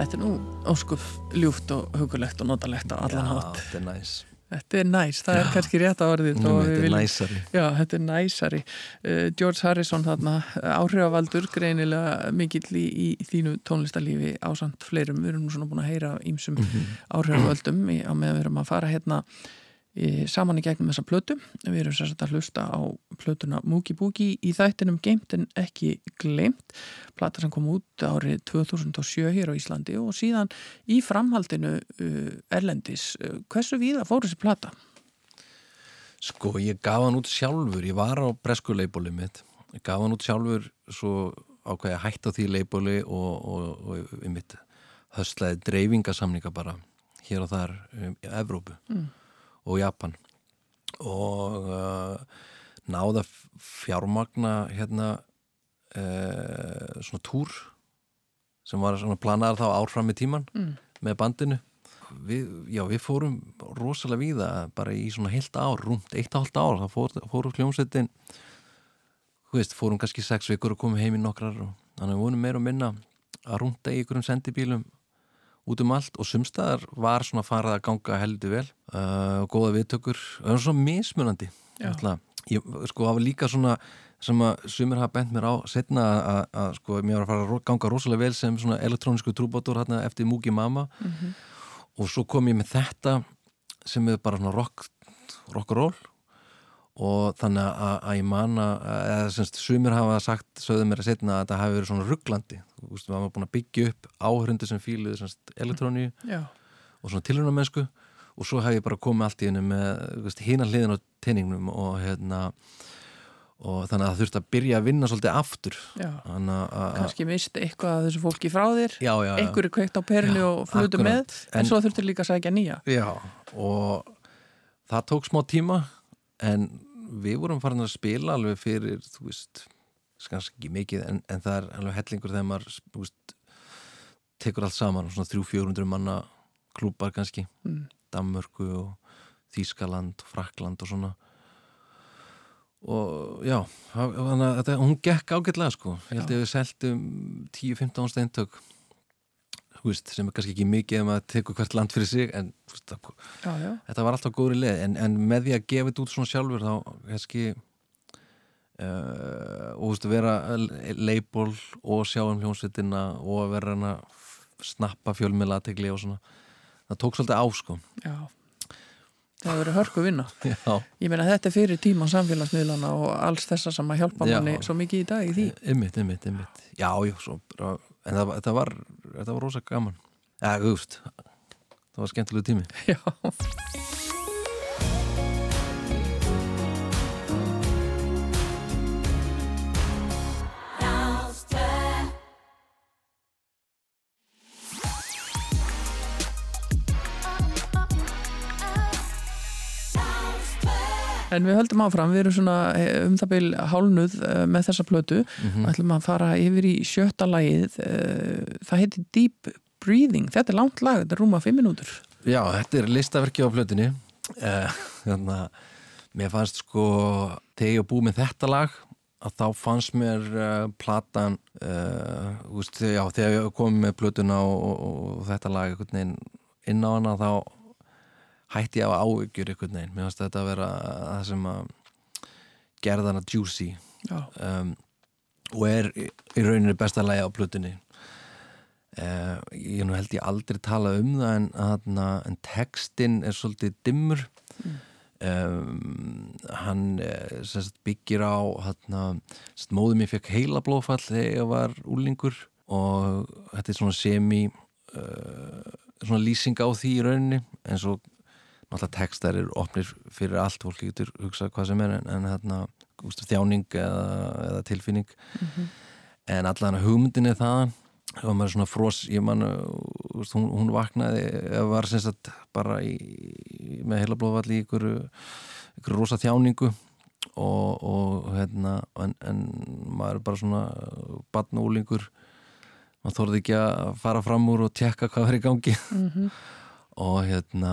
Þetta er nú óskup ljúft og hugulegt og notalegt á allan hátt. þetta er næs Þetta er næs, það er kannski rétt að orðið Nú, Þetta er næsari Já, þetta er næsari. Uh, George Harrison þarna, áhrifavaldur greinilega mikill í, í þínu tónlistarlífi ásand fleirum. Við erum nú svona búin að heyra ímsum Mhm. áhrifavöldum í, á meðan við erum að fara hérna saman í gegnum þessa plötu. Við erum sérstaklega að hlusta á plötuna Moogie Boogie í þættinum Geimt en ekki gleimt. Plata sem kom út árið 2007 hér á Íslandi og síðan í framhaldinu uh, Erlendis. Uh, hversu víða fór þessi plata? Sko, ég gaf hann út sjálfur, ég var á bresku leibóli mitt, ég gaf hann út sjálfur svo ákveði að hætta því leibóli og, og, og ég mitt höstlaði dreifingasamninga bara hér og þar um, í Evrópu og Japan. Og uh, náða fjármagna hérna uh, svona túr sem var svona planaðar þá árfram í tíman með bandinu. Við, já, við fórum rosalega víða bara í svona heilt ár, rúmt eitt og halvt ár, það fór, fórum hljómsveitin þú veist, fórum kannski sex vikur og komum heim í nokkrar og þannig að við vonum meira og minna að rúnda í ykkurum sendibílum út um allt og sumstaðar var svona farið að ganga heldur vel uh, og góða viðtökur. Það var svona mismunandi ég, sko, var líka svona sem að sumir hafa bent mér á setna að, að sko, mér var að fara að ganga rosalega vel sem svona elektrónisku trúbátur hérna eftir Múgi Mama. Og svo kom ég með þetta sem er bara svona rock, rock and roll og þannig að, að ég man að eða semst sumir hafa sagt, sögðu mér að setna að þetta hafi verið svona rugglandi þú veist, maður var búin að byggja upp áhrundi sem fíluði semst elektróníu Já, og svona tilhörnamennsku og svo hef ég bara komið allt í hennu með hína hliðin á teiningnum og hérna og þannig að það þurfti að byrja að vinna svolítið aftur. Að- að kannski misti eitthvað af þessu fólki frá þér. Já, já, já. einhverju kveikt á Já, og flutu með en, En- svo þurftir líka að sækja nýja. Já, og það tók smá tíma en við vorum farin að spila alveg fyrir, þú veist kannski ekki mikið, en, en það er alveg hellingur þegar maður, þú veist tekur allt saman, svona 300-400 manna klúpar kannski. Mm. Danmörku og Þískaland og Frakland og svona. Og já þannig að þetta, hún gekk ágætlega sko. Ég held að við seltum 10-15 steintök þú veist, sem er kannski ekki mikið ef maður tekur hvert land fyrir sig en veist, Já, já, þetta var alltaf góðri leið en, en með því að gefa þetta út svona sjálfur þá kannski uh, og veist, vera leibol og sjá um hljómsveitina og að vera hann að snappa fjölmiðla aðtegli og svona það tók svolítið á sko. Já. Það hefur verið hörku vinna. <laughs> Já, Ég meina þetta er fyrir tíman samfélagsmiðlana og alls þessa sem að hjálpa Já. manni svo mikið í dag í því. Ymmit, ymmit, ymmit já, já, svo bara en það, þetta var, var rosa gaman. Ja, þú veist, það var skemmtilegu tími. <laughs> Já, En við höldum áfram, við erum svona eh, um það byl hálnuð eh, með þessa plötu. Og ætlum að fara yfir í sjötta lagið eh, það heitir Deep Breathing. Þetta er langt lag, þetta er rúma fimm minútur Já, þetta er listaverki á plötunni. Þannig að mér fannst sko þegar ég búið með þetta lag að þá fannst mér platan já, þegar ég kom með plötuna og, og, og þetta lag inn á hana þá hætti ég af áhyggjur einhvern veginn. Mér fannst þetta að vera það sem að gerða hana juicy. Um, og er í rauninni besta lagi á plötunni. Uh, ég nú held ég aldrei tala um það en, aðna, en textin er svolítið dimmur. Um, hann eh, sagt, byggir á móðum ég fekk heila blóðfall þegar ég var úlingur og þetta er svona semi uh, svona lýsing á því í rauninni en svo náttúrulega textar eru opnir fyrir allt fólk getur hugsað hvað sem er en, en hérna, úst, þjáning eða, eða tilfinning. En allan hugmyndin er það og maður er svona fros ég man, uh, úst, hún, hún vaknaði eða var sem sagt bara í, með heila blóðvall í ykkur ykkur rosa þjáningu. Og, og hérna en, en maður er bara svona barn og úlingur maður þorði ekki að fara fram úr og tjekka hvað er í gangi. <laughs> Og hérna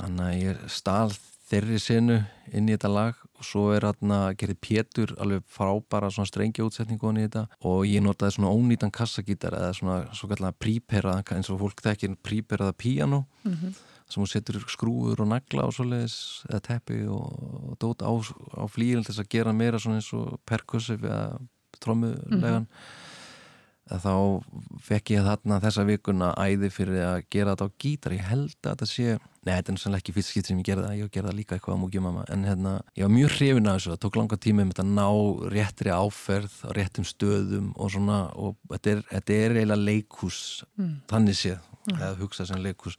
þannig að ég stál þeirri senu inn í þetta lag og svo er hérna gerði Pétur alveg frábæra svona strengja útsetningu inn í þetta og ég notaði svona ónýtan kassagítar eða svona svo kallega prípera eins og fólk þekkir príperaða píano sem hún setur skrúur og nagla og svoleiðis eða teppi og, og dót á, á flýil til þess að gera meira svona eins og perkussiv eða trommulegan. Að þá fekk ég þarna þessa vikuna æði fyrir að gera þetta á gítar. Ég held að þetta sé, nei þetta er sannlega ekki fyrst skipt sem ég gerði það, ég gerði það líka eitthvað á múkjumama en hérna, ég var mjög hrifin af þessu. Það tók langa tíma um þetta að ná réttri áferð á réttum stöðum og svona og þetta er, þetta er eiginlega leikhús. Þannig séð, eða hugsað sem leikhús.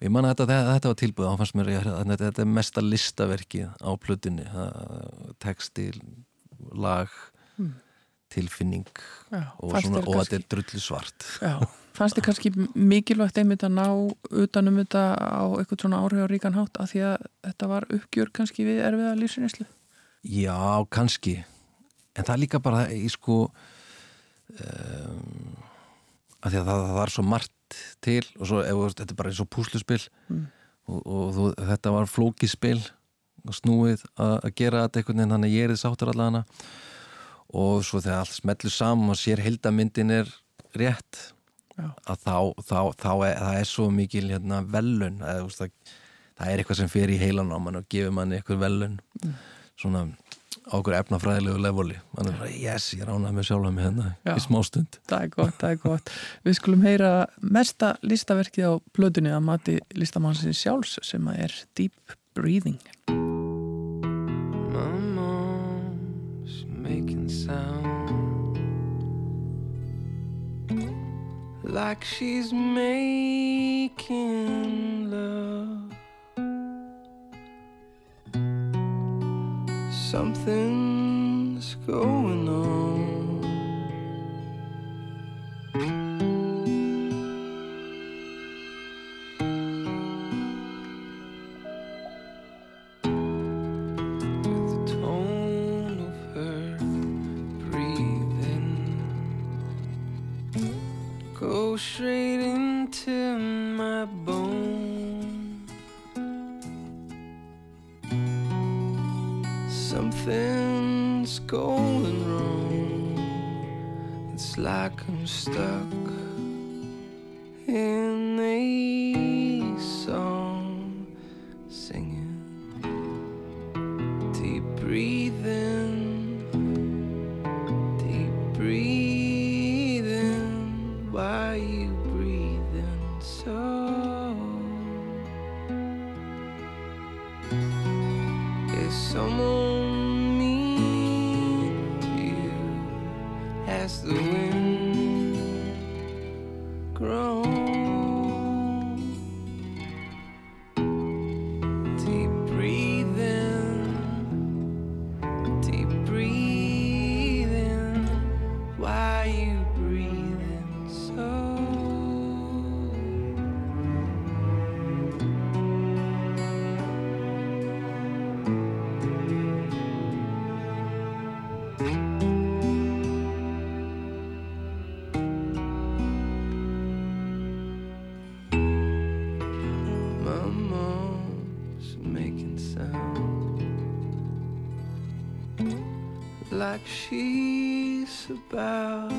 Og ég man að þetta, þetta var tilbúið þá fannst mér að þetta, er mesta listaverkið á plötunni. Það- textil, lag tilfinning já og, svona, og þetta er drullu svart. Fannst þið kannski mikilvægt einmitt að ná utanum þetta á eitthvað svona áhrifaríkan hátt af því að þetta var uppgjör kannski við erfiða lífsineslu? Já, kannski. En það er líka bara í sko um, að því að það, það var svo margt til og svo, ef, þetta er bara eins og púsluspil og, og þú, þetta var flókispil og snúið að, að gera þetta einhvern veginn þannig að ég er þið sáttur allavega og svo þegar allt smellur saman og sér heildamyndin er rétt Já. að þá, þá, þá er, það er svo mikil hérna, velun eða, þú veist, það, það er eitthvað sem fer í heilan á mann og gefur manni eitthvað velun svona á okkur efnafræðilegu levoli mann er bara, yes, ég ránaði með sjálfa mig hérna Já. í smástund Það er gott, það er gott. Við skulum heyra mesta listaverkið á plötunni að mati listamannsins sjálfs sem að er Deep Breathing. Making sound like she's making love. Something's going straight into my bone. Something's going wrong. It's like I'm stuck in she's about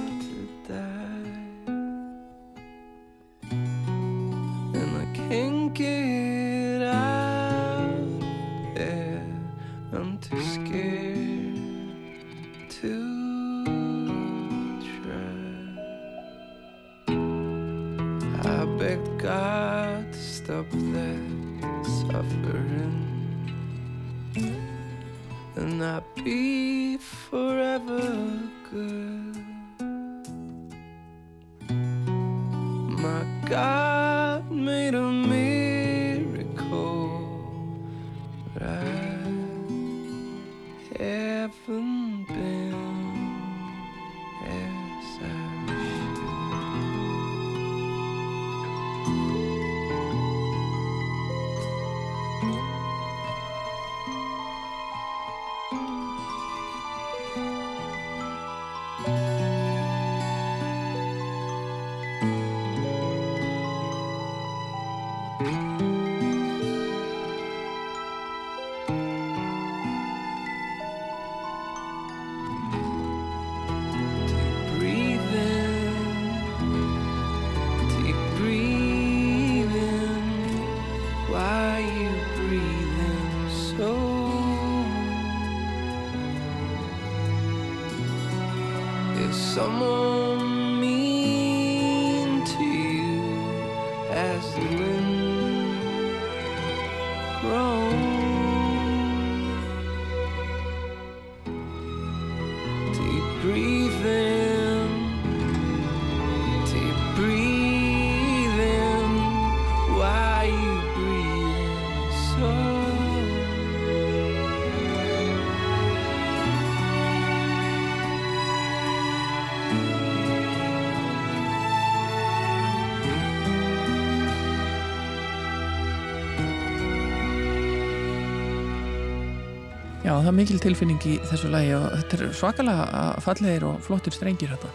Já, það er mikil tilfinning í þessu lagi og þetta er svakalega fallegir og flottir strengir þetta.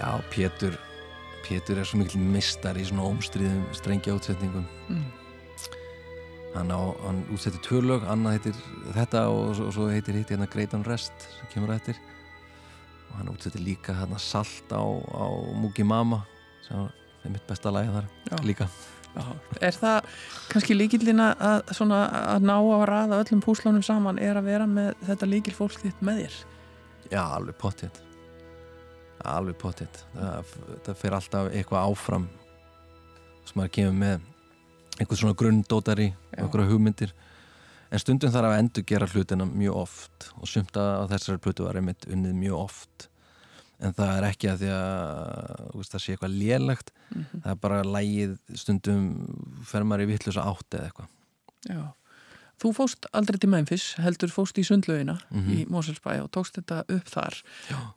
Já, Pétur Pétur er svo mikil mistar í svona ómstríðum strengja útsetningum Mm. hann, hann útsetti tvö lög annað heitir þetta og svo, svo heitir hitt hérna Great Unrest sem kemur á eftir og hann útsetti líka hérna Salt á, á Mugi Mama sem er mitt besta lagi þar Já. líka Já. Er það kannski líkillin að, svona, að ná að raða öllum púslunum saman er að vera með þetta líkil fólk þitt með þér? Já, alveg pottitt alveg pottitt það, það fer alltaf eitthvað áfram. Sem maður kemur með einhvern svona grunddótari einhverja hugmyndir. En stundum þarf að endur gera hlutina mjög oft og sumt að þessari plötu var einmitt unnið mjög oft en það er ekki að því að veist, það sé eitthvað lélegt Mhm. það er bara lægið stundum fer maður í vittlösa átt eða eitthvað Já. Þú fóst aldrei til Memphis, heldur fóst í sundlaugina Mhm. í Moselsbæ og tókst þetta upp þar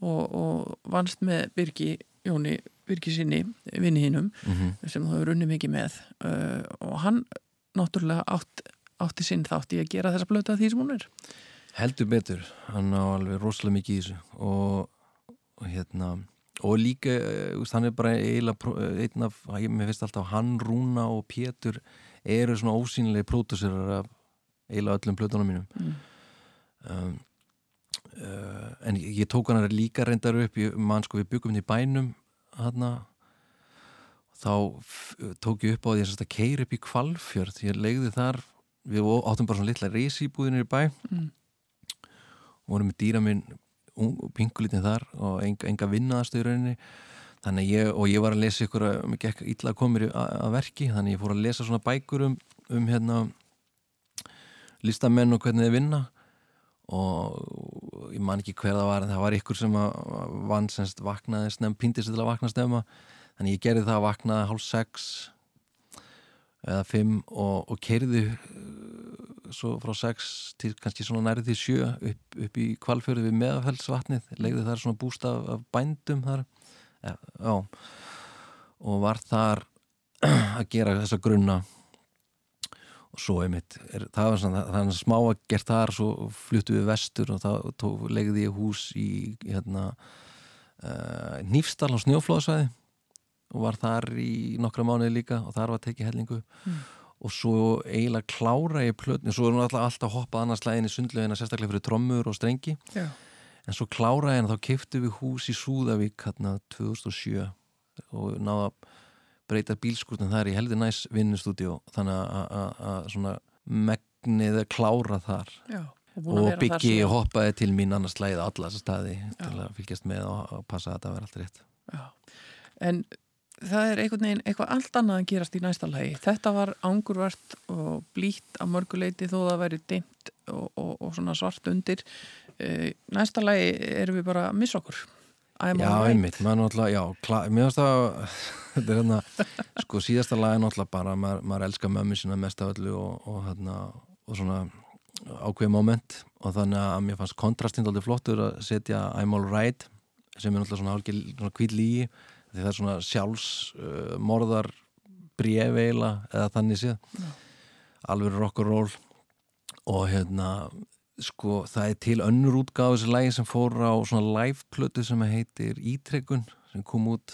og, og vannst með Birgi, Jóni Birgi sinni, vinni hinnum mm sem þú hefur unnið mikið með uh, og hann náttúrulega átt, átti sinn þátt í að gera þessa blöta því sem hún er. heldur betur hann á alveg rosalega mikið í þessu og, og hérna og líka, eh, er bara eiginlega eh, einn af, ég- mér finnst alltaf hann, Rúna og Pétur eru svona ósýnilegi pródúsirar af eiginlega öllum plötunum mínum Mm. um, uh, en ég, ég tók hann líka reyndar upp, ég man sko við byggum hérna í bænum hann þá f- tók ég upp á því að keira upp í kvalfjörð, ég legði þar við áttum bara svona litla reysýbúðinir í bæ Mm. og vorum með dýra minn pingulítinn þar og enga, enga vinnaðastu í rauninni. Ég, og ég var að lesa ykkur að mér gekk illa að koma mér að, verki þannig ég fór að lesa svona bækur um, um hérna listamenn og hvernig þeir vinna. Og ég man ekki hver það var en það var ykkur sem vann semst vaknaði snem, píndi sér til að vakna snemma. Þannig ég gerði það að vaknaði hálf sex eða fimm og, og kerði svo frá sex til kannski svona nærið því sjö upp, upp í kvalfjörðu við meðafellsvatnið legði þar svona bústaf af bændum þar. Ja, já. Og var þar að gera þessa grunna. Og svo einmitt, er, það var svona það er smá að gert þar, svo fluttu við vestur og þá legði ég hús í hérna uh, Nýfstall á Snjóflóðsvæði og var þar í nokkra mánuði líka og þar var tekið hellingu. Mm. Og svo eiginlega klára ég plötni, svo er nú alltaf, hoppað annars í sundlegina sérstaklega fyrir trommur og strengi Já. en svo klára ég en þá keftu við hús í Súðavík hérna 2007 og náða að breyta bílskurtin þar í heldur næs vinnustúdíu þannig að- svona megnið að klára þar Já. Og, og byggi síðan. hoppaði til mín annars slæði á alla þessa staði Já. til að fylgjast með og, passa að þetta verði allt rétt. En það er einhvern veginn eitthvað allt annað að gerast í næsta lagi. Þetta var angurvert og blítt á mörguleiti þó það væri dimmt og, og, og svona svart undir. Eh, Næsta lagi erum við bara að missa okkur. I'm Já, einmitt, náttúrulega, já, mér finnst það, <laughs> þetta er hérna, sko, síðasta lag er náttúrulega bara, maður, maður elskar mömmu sína mest af öllu og, og hérna, og svona ákveð moment og þannig að mér fannst kontrastinn aldrei flottur að setja I'm alright, sem er náttúrulega svona svona hvít lígi, því það er svona sjálfsmorðar uh, eiginlega, eða þannig séð, alveg rock and roll og hérna, sko, það er til önnur útgáð þessi lægi sem fór á svona live-plötu sem heitir Ítrekkun sem kom út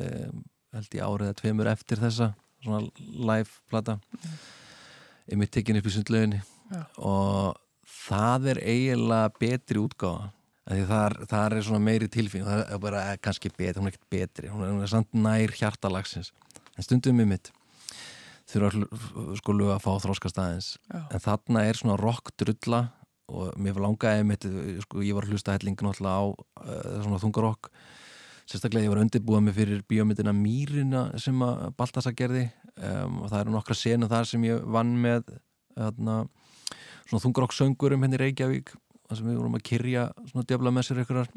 um, held ég árið eða tveimur eftir þessa svona live-plata mm. mitt tekin upp í sundlauginni. Já. og það er eiginlega betri útgáða þar, þar er svona meiri tilfín það er bara kannski betri, hún er ekkert betri hún er, hún er samt nær hjartalagsins en stundum við mitt þurfa sko lög að fá þróskast aðeins. En þarna er svona rock drulla og mér langaði mitt sko, ég var hlusta helling náttúrulega á uh, svona þungarokk sérstaklega ég var að undirbúa mig fyrir bíómyndina Mýrina sem að Baltasa gerði. Um, og það eru nokkra senu þar sem ég vann með þarna, svona þungarokk söngurum henni í Reykjavík þar sem við vorum að kyrja svona sér ykkurar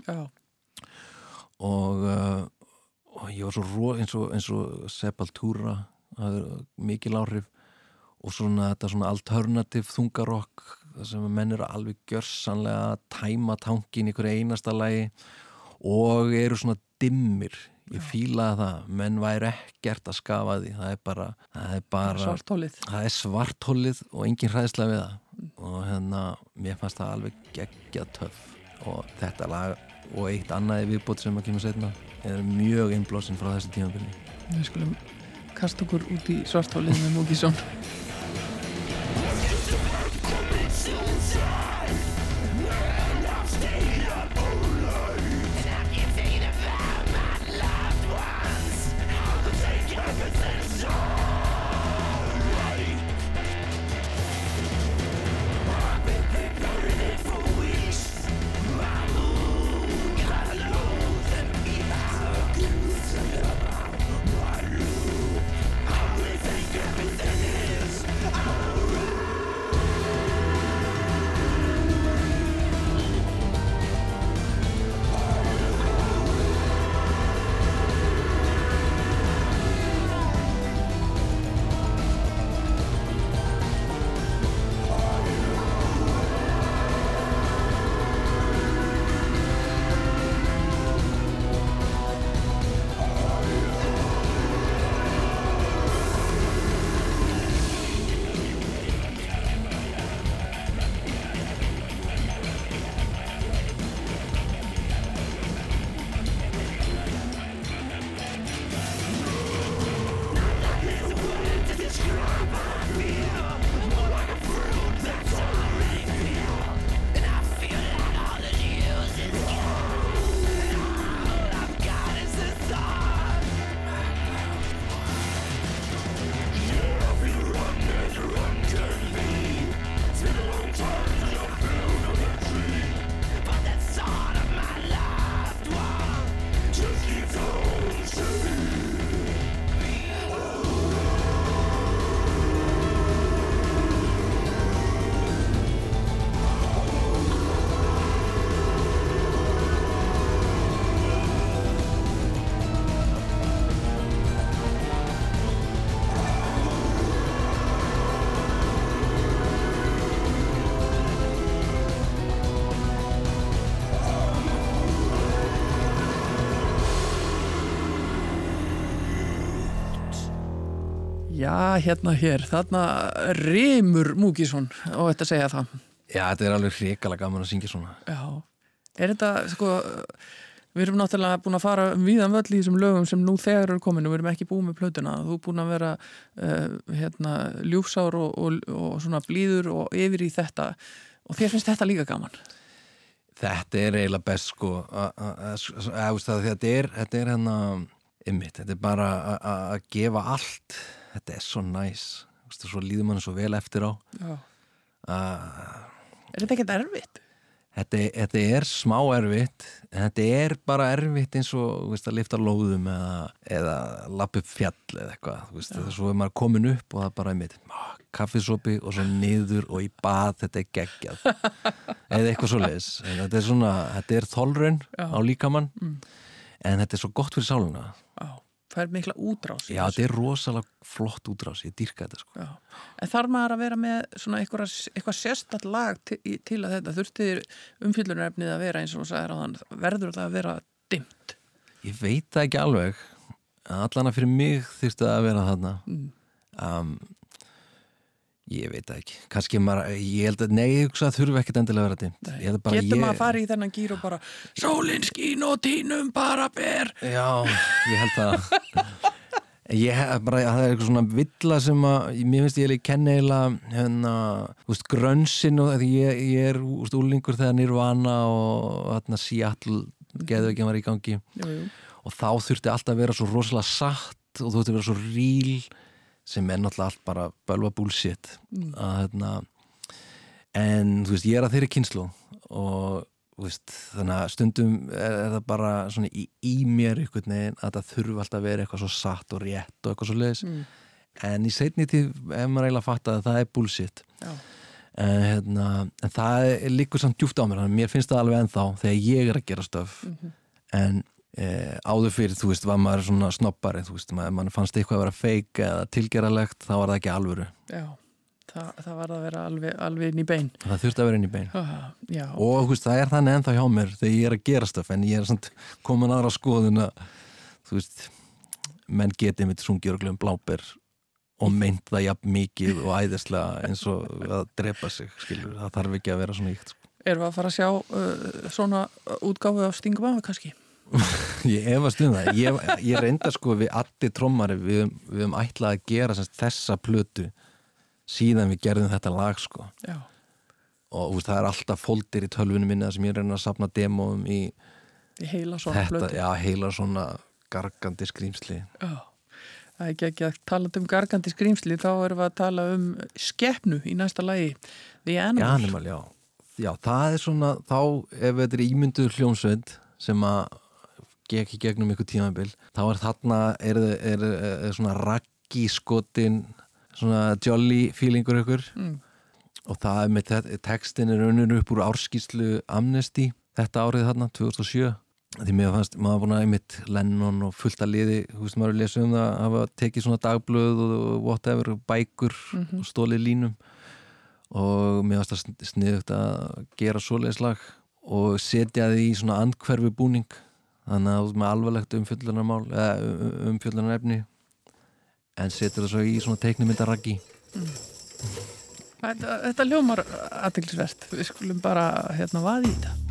og, uh, og ég var svo ró, eins og, eins og Sepultura það er mikil áhrif. Og svona þetta svona alternativ þungarokk þar sem menn eru alveg gjörsanlega að tæma tankin hverju einasta lagi. Og eru svona dimmir ég fílaði það, menn væri ekkert að skafa því, það er bara það er bara, Svartólið. það er svartólið og engin hræðslega við það. Og hérna, mér fannst það alveg geggjað töff. Og þetta lag og eitt annað í viðbót sem að kemur setna er mjög innblásinn frá þessu tímabili. Við skulum kasta okkur út í svartólið með Múkisson. <laughs> Já, hérna hér, þarna Rimur Múkisson og þetta segja það. Já, þetta er alveg hrikalega gaman að syngja svona Já, er þetta, sko, við erum náttúrulega búin að fara um víðan völl í þessum lögum sem nú þegar eru komin og við erum ekki búin með plötuna. Þú er búin að vera, uh, hérna, ljúfsár og, og, og svona blíður og yfir í þetta og þér finnst þetta líka gaman. Þetta er eiginlega best sko að- það, Þetta er, þetta er hérna ymmit, þetta er bara að gefa allt Þetta er svo næs Veistu, Svo líður mann svo vel eftir á. Að Er þetta ekkert erfitt? Þetta, þetta er smá erfitt en þetta er bara erfitt eins og veist, að lifta lóðum eða, eða lappa upp fjall eða eitthvað þegar svo er maður komin upp og það er bara einmitt kaffisopi og svo niður og í bað, þetta er geggjað. <laughs> Eða eitthvað svo leis þetta er er þolrun Já. á líkamann en þetta er svo gott fyrir sáluna Já, það er mikla útrás. já, þetta er rosalega flott útrás ég dýrka þetta sko Já. En þarf maður að vera með svona eitthvað, eitthvað sérstatt lag til, til að þetta þurftir umfyllunarefnið að vera eins og þú sagðir á þann verður það að vera dimmt Ég veit það ekki alveg Allana fyrir mig þyrfti það að vera þarna Mm. um, Ég veit ekki. Kannski maður, ég held að Nei, ég hugsa að þurfi ekkert endilega að vera að bara Getur ég, maður að fara í þennan gýr og bara Sólin skín og tínum bara ber. Já, ég held það. <laughs> Ég hef bara, það er eitthvað svona villa sem að, mér finnst ég kenna eiginlega hérna, þú veist, grönsin og því ég, ég er, þú veist, úlingur þegar Nirvana og hérna Seattle geðu ekki var í gangi. Jú, jú. og þá þurfti allt að vera svo rosalega satt og þú þurfti að vera svo ríl sem er náttúrulega allt bara bölva bullshit Mm. að hérna en þú veist, ég er að þeirri kynslu og veist, þannig að stundum er, er það bara svona í, í mér einhvern veginn að það þurfi alltaf að vera eitthvað svo satt og rétt og eitthvað svo leiðis Mm. en í seinni tíð, ef maður eiginlega fatt að það er bullshit Já. en, hérna, en það er líkur samt djúft á mér, að mér finnst það alveg ennþá þegar ég er að gera stöf Mhm. en eh, áður fyrir, þú veist, var maður svona snoppari, þú veist, maður, maður fannst eitthvað að vera feik eða tilgeralegt, þá var það ekki alvöru Já, það, það var að vera alveg, alveg inn í bein það þurfti að vera inn í bein Já, og þú veist, það er þannig ennþá hjá mér þegar ég er að gera stöf, en ég er samt komin aðra skoðun að þú veist, menn getið mitt sungir og glöfum bláber og meint það jafn mikið og æðislega eins og að drepa sig skilur, það þarf ekki að vera svona íkt sko. erum við að fara að sjá uh, svona útgáfu af Stingum kannski? <laughs> Ég efast um það. Ég, ég reynda sko við allir trommari, við, við höfum ætlað að gera semst, þessa plötu síðan við gerðum þetta lag sko. Já, Og veist, það er alltaf fóldir í tölvunum minna sem ég reyna að sapna demóum í í heila svona þetta, blötu já, heila svona gargandi skrýmsli. Já, það er ekki ekki að tala um gargandi skrýmsli, þá erum við að tala um skeppnu í næsta lagi The Animal animal, já. Já, það er svona, þá ef þetta er ímynduð hljómsveit sem að gekk í gegnum ykkur tímabil, þá er þarna er, er, er, svona raggi skotin, svona jolly feelingur ykkur Mm. og það er með te- textin er unnur upp úr árskíslu Amnesty þetta árið þarna, 2007 því mér fannst, maður búin að einmitt Lennon og fullt að liði, þú veist maður er lesa um það að hafa tekið svona dagblöð og whatever, bækur Mhm. og stólið línum og mér fannst það sniðugt að gera svoleiðslag og setja því í svona andhverfi búning þannig að veist, með alvarlegt umfjöllunarmál eða umfjöllunarefni en setur það svo í svona teiknumyndaraggi Þetta, þetta ljómar aðtilsvert, við skulum bara hérna vaði í þetta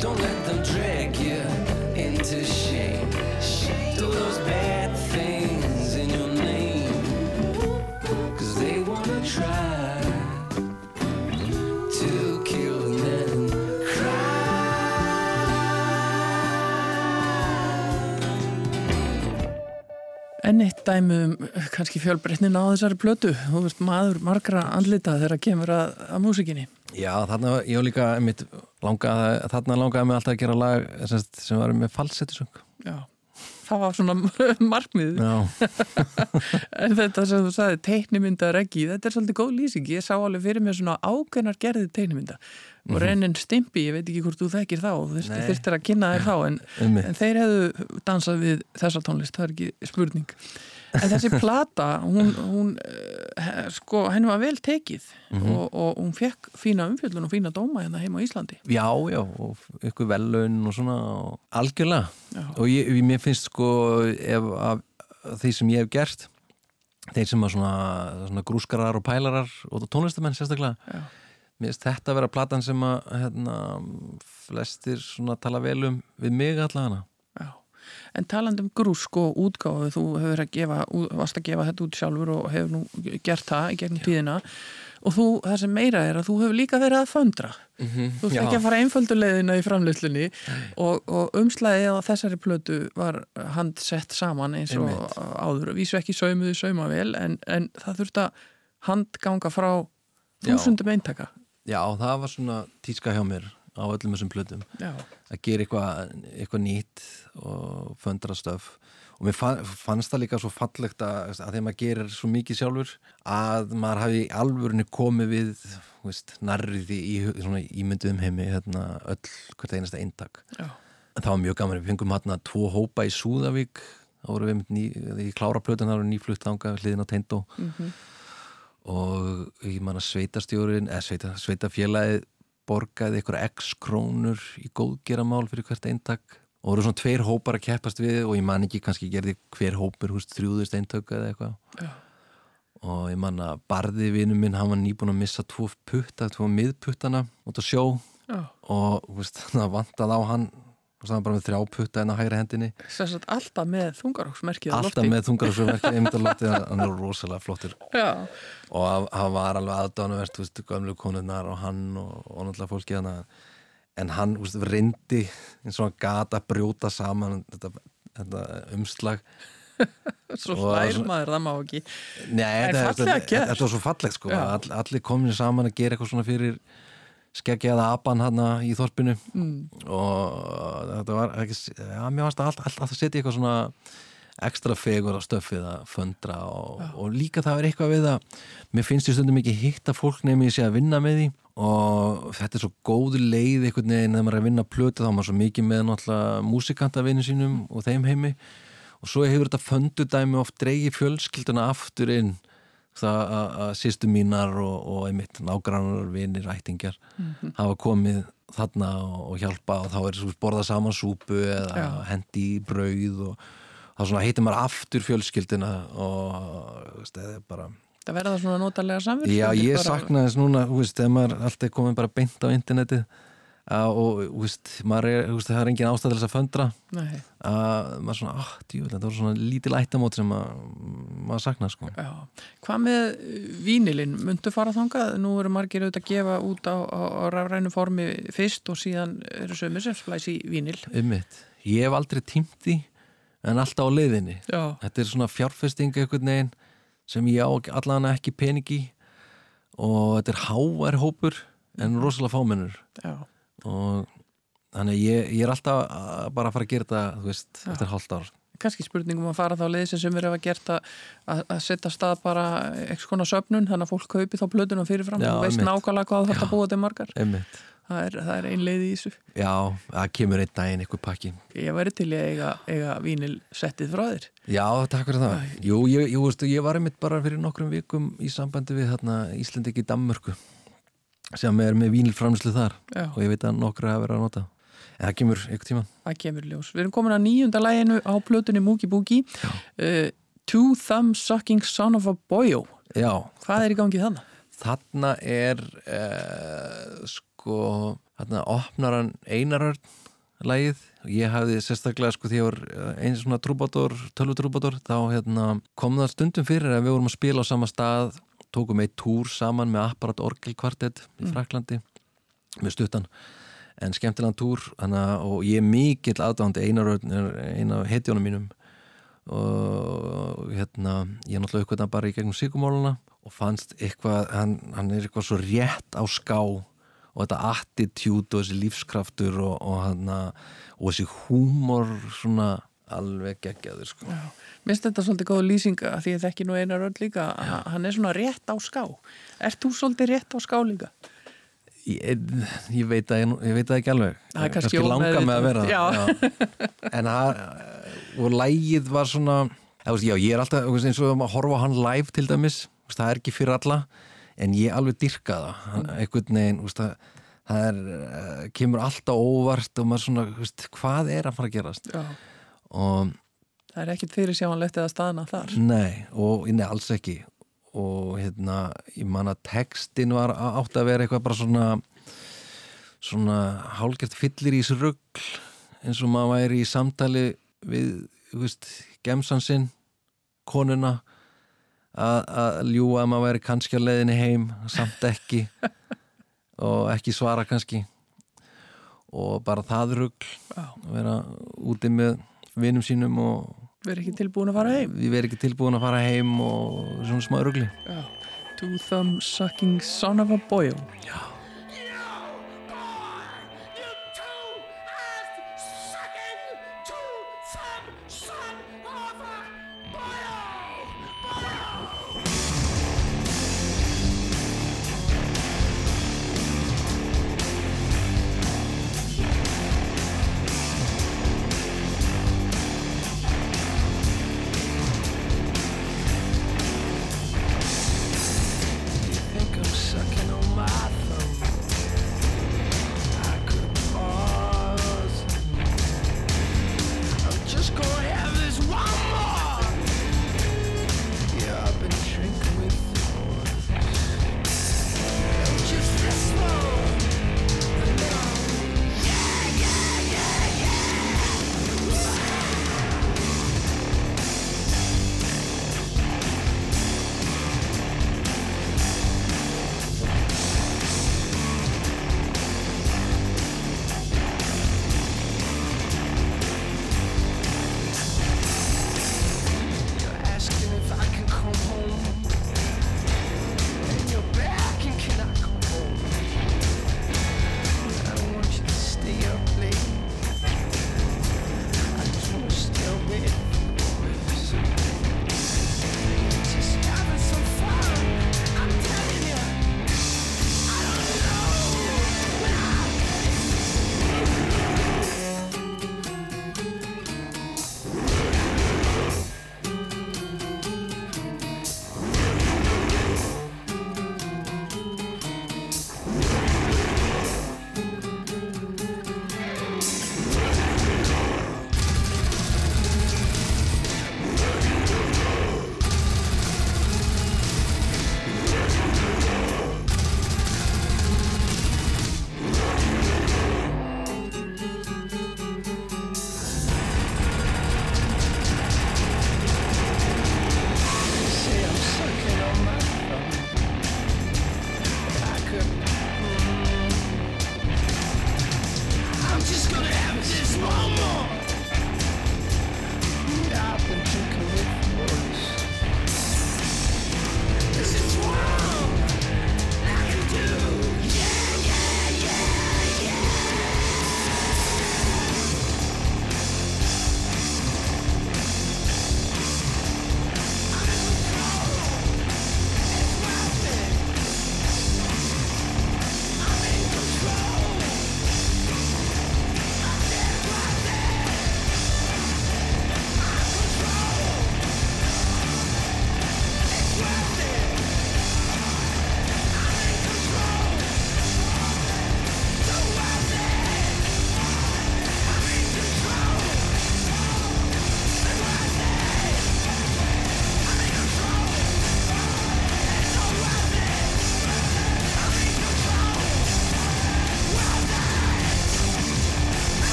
Don't let them drag you into shame. Do those bad things in your name. Cause they wanna try to kill and then cry. En eitt dæmi um eh, kannski fjölbreytnin á þessari plötu. Þú veist, maður margra andlita þegar kemur að, að músikinni. Já, þarna var- ég var líka einmitt langaði, þarna langaði mig alltaf að gera lag sem, sem var með falsettisöng Já, það var svona <laughs> markmið. Já, <laughs> En þetta sem þú sagði, teiknimynda reggi, þetta er svolítið góð lýsing. Ég sá alveg fyrir mér svona ágænar gerðið teiknimynda. Og Renin Stimpi, ég veit ekki hvort þú þekkir þá, þú þurftir að kynna þér þá, en, en þeir hefðu dansað við þessa tónlist, það er ekki spurning. En þessi plata, hún, hún eh, sko, henni var vel tekið og, og hún fekk fína umfjöldun og fína dóma hérna heima á Íslandi. Já, já, og ykkur velun og svona og algjörlega Já. og ég, mér finnst sko ef af því sem ég hef gert þeir sem að svona, svona grúskarar og pælarar og tónlistamenn sérstaklega Já. mér finnst þetta að vera platan sem að hérna, flestir svona tala vel um við mig allavega. En talandi um grúsk og útgáfu, þú hefur að gefa, varst að gefa þetta út sjálfur og hefur nú gert það í gegnum tíðina og þú, það sem meira er að þú hefur líka verið að föndra. Þú ert ekki að fara einfölduleiðina í framleyslunni og, og umslæðið á þessari plötu var handsett saman eins og Einmitt. áður. Vísu ekki saumuðu saumavél en, en það þurft að handganga frá þúsundum eintaka. Já, það var svona tíska hjá mér á öllum þessum plötum. Já. að gera eitthvað eitthva nýtt og föndra stöf. Og mér fa- fannst það líka svo fallegt að, að að maður gerir svo mikið sjálfur að maður hafi alvörinu komið við veist, nærrið í, í svona ímynduðum heimi hérna, öll hvert einasta eintak. Já. en það var mjög gaman, við fengum hérna tvo hópa í Súðavík. Þá voru við ný, í klára plötun það voru nýflutt þanga hliðin á Teindó og ég man að sveitastjórin eða sveita, sveitafélagið borgaði ykkur x krónur í góðgeramál fyrir hvert eintak og voru svona tveir hópar að keppast við og ég man ekki kannski gerði hver hópur húst þrjúðust eintök eða eitthvað Já. og ég man að barði vinnu minn hann var nýbúin að missa tvo putta tvo miðputtana út á sjó Já. og húst, <laughs> það vantað á hann og var bara með þrjá putta en á hægri hendinni að alltaf með þungaróksmerkið alltaf með þungarásverki einmitt að lóti hann er rosalega flottur Já. og hann- var alveg aðdánuvert gömlu konunnar og hann og, og náttúrulega fólki hann en hann veist, reyndi eins og hann gata brjóta saman þetta, þetta umslag <laughs> Svo svo- maður, það má ekki. Nei, þetta, fallega þetta, gert. þetta var svo fallegt sko. All, allir komin saman að gera eitthvað svona fyrir skeggjaða apan hann í þorpinu. Mm. og þetta var ekki, já, mér varst að allt, allt, að setja eitthvað svona ekstra fegur á stöffið að föndra og, og líka það er eitthvað við að mér finnst ég stundum ekki hitta fólk nefnir sé að vinna með því. Og þetta er svo góð leið einhvern veginn þegar maður er að vinna plötu þá er maður svo mikið með náttúrulega músikantavinu sínum og þeim heimi. Og svo hefur þetta föndudæmi oft dreigi fjölskylduna aftur inn það að, að sýstu mínar og, og einmitt nágrannar, vinir, ættingjar hafa komið þarna og, og hjálpa og þá er svo borða saman súpu eða Já. hendi brauð og þá svona heitir maður aftur fjölskylduna og er bara Það verða það svona notalega samverð Já, ég sakna þess núna, þú veist, þegar maður alltaf er komin bara beint á internetið. að, og, veist, maður er, veist, það er engin ástæð til þess að föndra. Að maður svona, ah, djúvel, þetta voru svona lítil ættamót sem að, maður sakna, sko. Hvað með uh, vínilinn? Muntu fara þangað? Nú eru margir auðvitað að gefa út á, á, á rafrænu formi fyrst og síðan eru sömur sem splæs í vínil Ummitt, ég hef aldrei tímt því en alltaf á leiðinni. Já, þetta er svona fjárfesting einhvern veginn sem ég á allan ekki pening í og þetta er hávær hópur en rosalega fámennur. Já, og þannig ég, ég er alltaf að bara að fara að gera þetta þú veist, Já. eftir hálft ár. Kannski spurningum að fara þá leið sem sem eru að gert að, setja stað bara eitthvað konar söfnun þannig að fólk kaupi þá plötuna fyrirfram Já, og veist einmitt. nákvæmlega hvað þetta búið til margar. Einmitt. það er, er ein leið í þessu. Já, það kemur einn daginn eitthvað pakki. Ég væri til að eiga, eiga vínil settið frá þér. Já, takk fyrir það. Jú, ég, jú, veistu, ég var einmitt bara fyrir nokkrum vikum í sambandi við þarna Íslendiki Danmörku sem er með vínilframslu þar Já, og ég veit að nokkru hafa verið að nota. En það kemur eitthvað tíma. Það kemur ljós. Við erum komin að nýjunda læginu á plötunni Mookie Boogie uh, Two Thumb Sucking Son of a Boyo. Já, hvað er í gangi þannig? þarna er uh, sko þarna opnar hann einarörn lægið og ég hafði sérstaklega sko því ég var eins svona trúbátor, tölvutrúbátor þá hérna, kom það stundum fyrir að við vorum að spila á sama stað tókum eitt túr saman með Apparat Orgel Quartet í Fraklandi með stuttan en skemmtilegan túr hana, og ég er mikill aðdáðandi eina af hetjónum mínum. Og hérna ég náttúrulega uppkvæmda bara í gegnum sigumóluna og fannst eitthvað hann, hann er eitthvað svo rétt á ská og þetta attitude og þessi lífskraftur og, og, hana, og þessi húmor svona alveg geggjaður sko. Mér finnst þetta svolítið góð lýsing að því að þekki nú einar öll líka að hann er svona rétt á ská Ert þú svolítið rétt á ská líka? ég, ég, veit að, ég veit það ekki alveg Það er kannski langa með að vera. Já. Já. en það og lægið var svona já, ég er alltaf eins og að horfa hann live til dæmis það er ekki fyrir alla en ég alveg dyrka það Hann- einhvern veginn það, það er, eh, kemur alltaf óvart og maður svona, veist, hvað er að fara að gerast Já, og það er ekkit fyrir sjáanlegt eða staðna þar. Nei, og nei, alls ekki. Og hérna, ég man að textin var átt að vera eitthvað bara svona svona hálgert fyllir í þessu rugl eins og maður væri í samtali við, þú veist, gemsan sinn konuna að ljúga að maður væri kannski á leiðinni heim, samt ekki <laughs> og ekki svara kannski. Og bara það rugl Já, að vera úti með vinum sínum og við erum ekki tilbúin að fara heim. Ég verð ekki tilbúin að fara heim og svona smá rugli. Já, Two Thumb Sucking Son of a Boyo Já,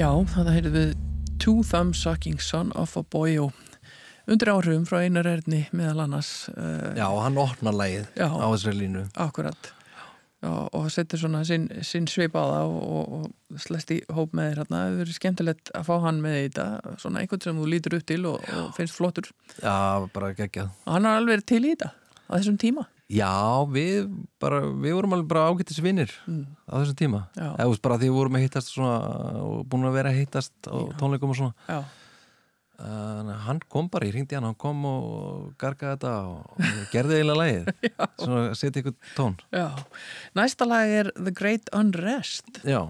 Já, þannig heyrðum við Two Thumb Sucking Son of a Boyo undir áhrifum frá einar erðni meðal annars uh, Já, hann opnar lægið á þessari línu. Akkurat. Já, og setur svona sinn, sinn svip á það og, og, og slest í hóp með þér hérna, það verður skemmtilegt að fá hann með í þetta svona einhvern sem þú lítur upp til og, og finnst flottur. Já, bara geggjað. Og hann har alveg til í þetta á þessum tíma Já, við bara, við vorum alveg bara ágættis vinnir Mm. á þessum tíma. Já. eða þú veist bara því við vorum að hittast svona og búin að vera að hittast á tónleikum og svona. Já, að hann kom bara, ég ringdi hann, hann kom og gargaði þetta og gerði eiginlega lagið. <laughs> Svona að setja ykkur tón. Já. Næsta lag er The Great Unrest. Já,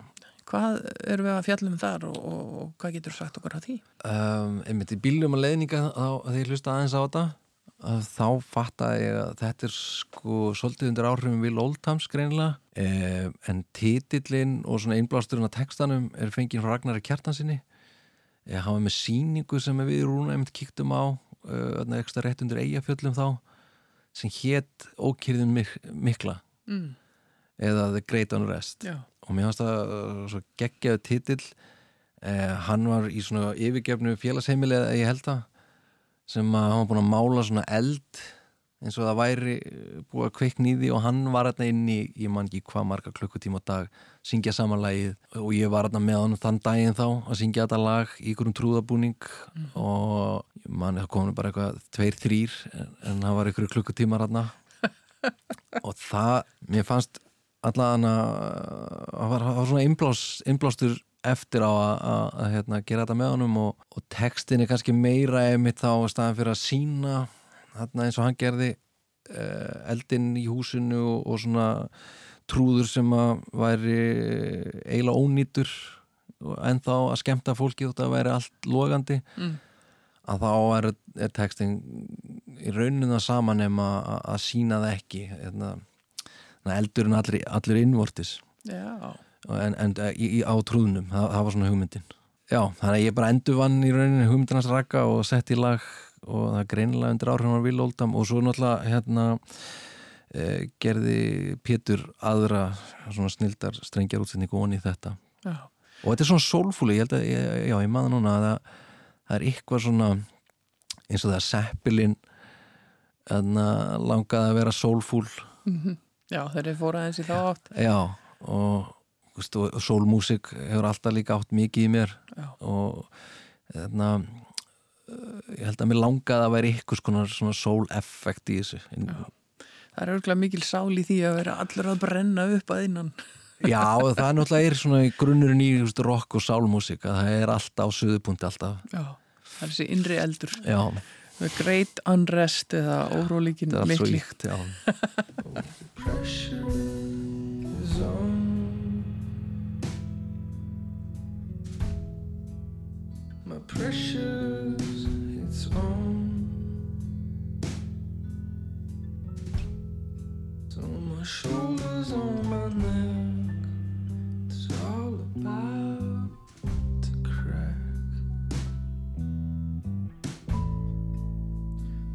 Hvað erum við að fjalla um þar og, og, og hvað getur sagt okkur á því? um, einmitt í bílum að leiðninga þá þegar ég hlusta aðeins á þetta þá fattaði ég að þetta er sko svolítið undir áhrifum Will Oldhams greinilega. Eh, en titillinn og svona einblásturinn að textanum er fengið frá Ragnari Kjartansinni eh, hann var með síningu sem við rúna einmitt kíktum á uh, ekstra rétt undir eigafjöllum þá sem hétt Ókýrðin mik mikla. Mm. eða The Great Unrest. Já, og mér fannst það svo geggjaðu titill. Eh, hann var í svona yfirgefnu félagsheimili eða ég held það sem að hann var búin að mála svona eld eins og það væri eh, búið að kveikna í því og hann var hérna inn í ég man ekki hvað marga klukkutíma á dag syngja samanlægið og ég var hérna með hann þann daginn þá að syngja þetta lag í einhverjum trúðabúning og ég man það komin bara eitthvað tveir, þrýr en, en það var einhverju klukkutímar hérna <laughs> og það, mér fannst allan að það var, það var svona innblás, innblástur eftir á að, að, að hérna, gera þetta með honum og, og textin er kannski meira einmitt þá staðan fyrir að sína þarna eins og hann gerði uh, eldinn í húsinu og, og svona trúður sem að væri eiginlega ónýtur en þá að skemmta fólki þótt að væri allt logandi Mm. að þá er, er textin í rauninu það sama nema að, að sína það ekki hérna, eldurinn allir, allir innvortis já, en, en í, í, á trúðnum, það, það var svona hugmyndin. Já, þannig að ég bara endur vann í rauninu hugmyndinans raka og sett í lag og það er greinilega undir áhrifum af Will Oldham og svo náttúrulega hérna eh, gerði Pétur aðra svona snildar strengjar útsetningu onni í þetta. Já, og þetta er svona sólfúli, ég held að ég, já, ég maður núna að það, það er eitthvað svona eins og það Seppelin en langaði að vera sólfúl. Já þeir eru fóra aðeins í þá átt. Já, og, og sólmúsik hefur alltaf líka átt mikið í mér. Já. og þannig að ég held að mér langaði að vera eitthvað svona, sól-effekt í þessu. Já. Það er örgulega mikil sál í því að vera allur að brenna upp að innan. Já, það er náttúrulega er svona í grunnurinn í veist, rock og sálmúsik að það er alltaf á suðupunkti alltaf. Já, það er þessi innri eldur. Já, The Great Unrest eða órólíkin það er allt svo mikli líkt já <laughs> pressure's it's. It's on my shoulders, on my neck. It's all about to crack.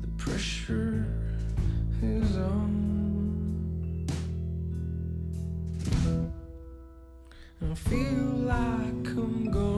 The pressure is on. I feel like I'm gone.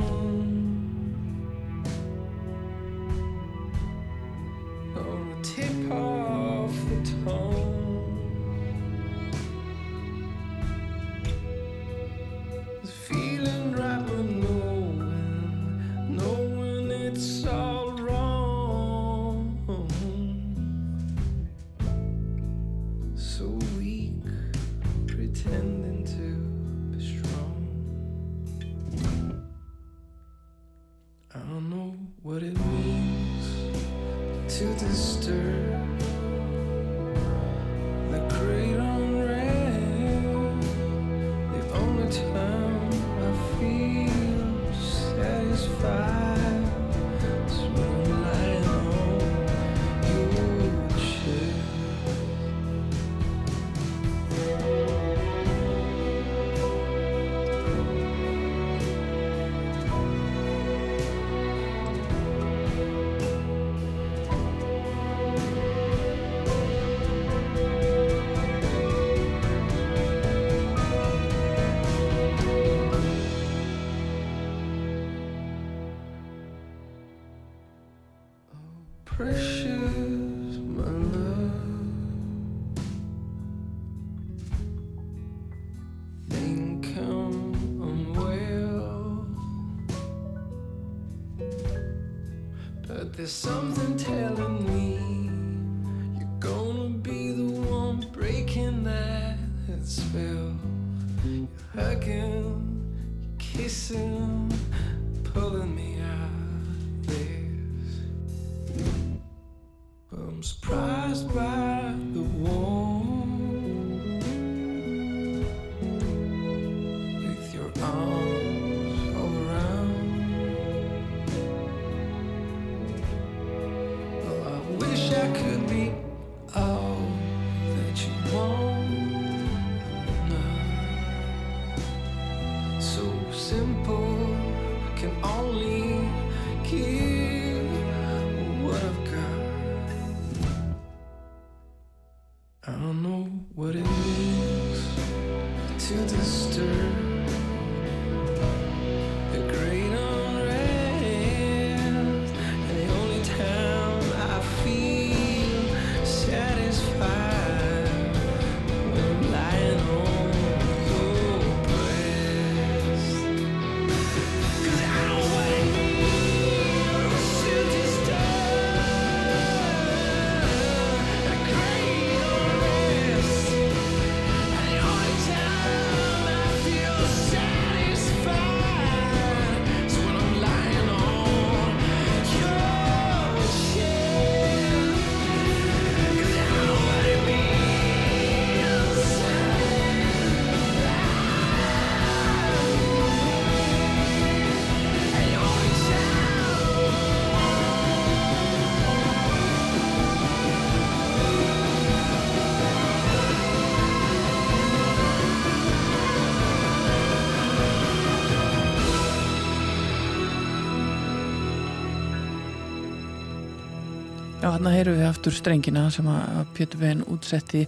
Já, hann heyrum við aftur strengina sem að Pétur Venn útsetti.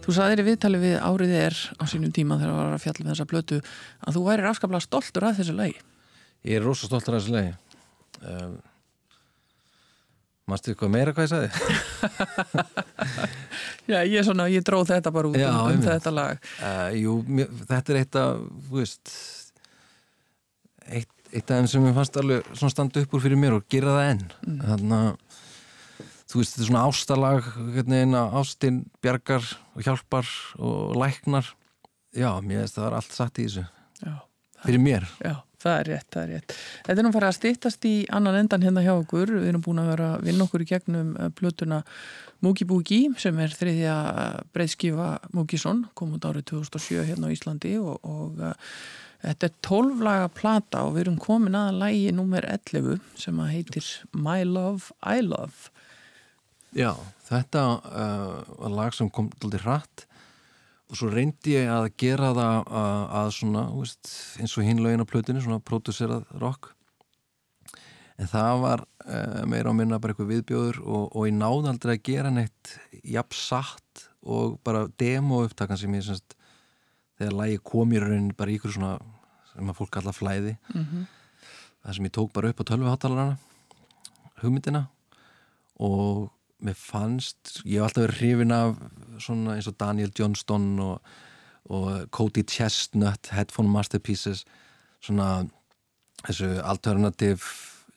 Þú saðir í viðtali við árið er á sínum tíma þegar það var að fjalla með þessa blötu að þú væri afskaplega stoltur að þessu lagi. Ég er rosa stoltur af þessu lagi um, Manstu eitthvað meira hvað ég sagði? <laughs> Já, ég, svona, ég dróð þetta bara út Já, um, um þetta lag. Uh, jú, mér, þetta er eitt af, þú veist eitt, eitt af þeim sem ég fannst alveg svona standa upp úr fyrir mér og gera það enn mm. þannig að þú veist, þetta er svona ástalag hvernig að ástin bjargar og hjálpar og læknar já, mér veist það var allt satt í þessu Já, fyrir mér já, það er rétt, það er rétt. Þetta er nú farið að stýttast í annan endan hérna hjá okkur. Við erum búin að vera að vinna okkur í gegnum eh, plötuna Múki Búki sem er þriðja breyðskifa Múkisson, kom út árið 2007 hérna á Íslandi og, og uh, þetta er 12 laga plata og við erum komin að lægi nummer 11 sem að heitir My Love, I Love. Já, þetta uh, var lag sem kom alltaf hratt og svo reyndi ég að gera það að, að svona, veist, eins og hinlaugin á plötinu, svona pródusserað rock. En það var uh, meira á minna bara eitthvað viðbjóður og, og ég náði aldrei að gera neitt jafn satt og bara demo upptakan sem ég semst þegar lagi kom í raunin bara ykkur svona sem að fólk kalla flæði. Mm það sem ég tók bara upp á tölvuháttalarana hugmyndina og mér fannst ég hef alltaf verið hrifin af svona eins og Daniel Johnston og, og Cody Chestnut Headphone Masterpieces svona þessu alternativ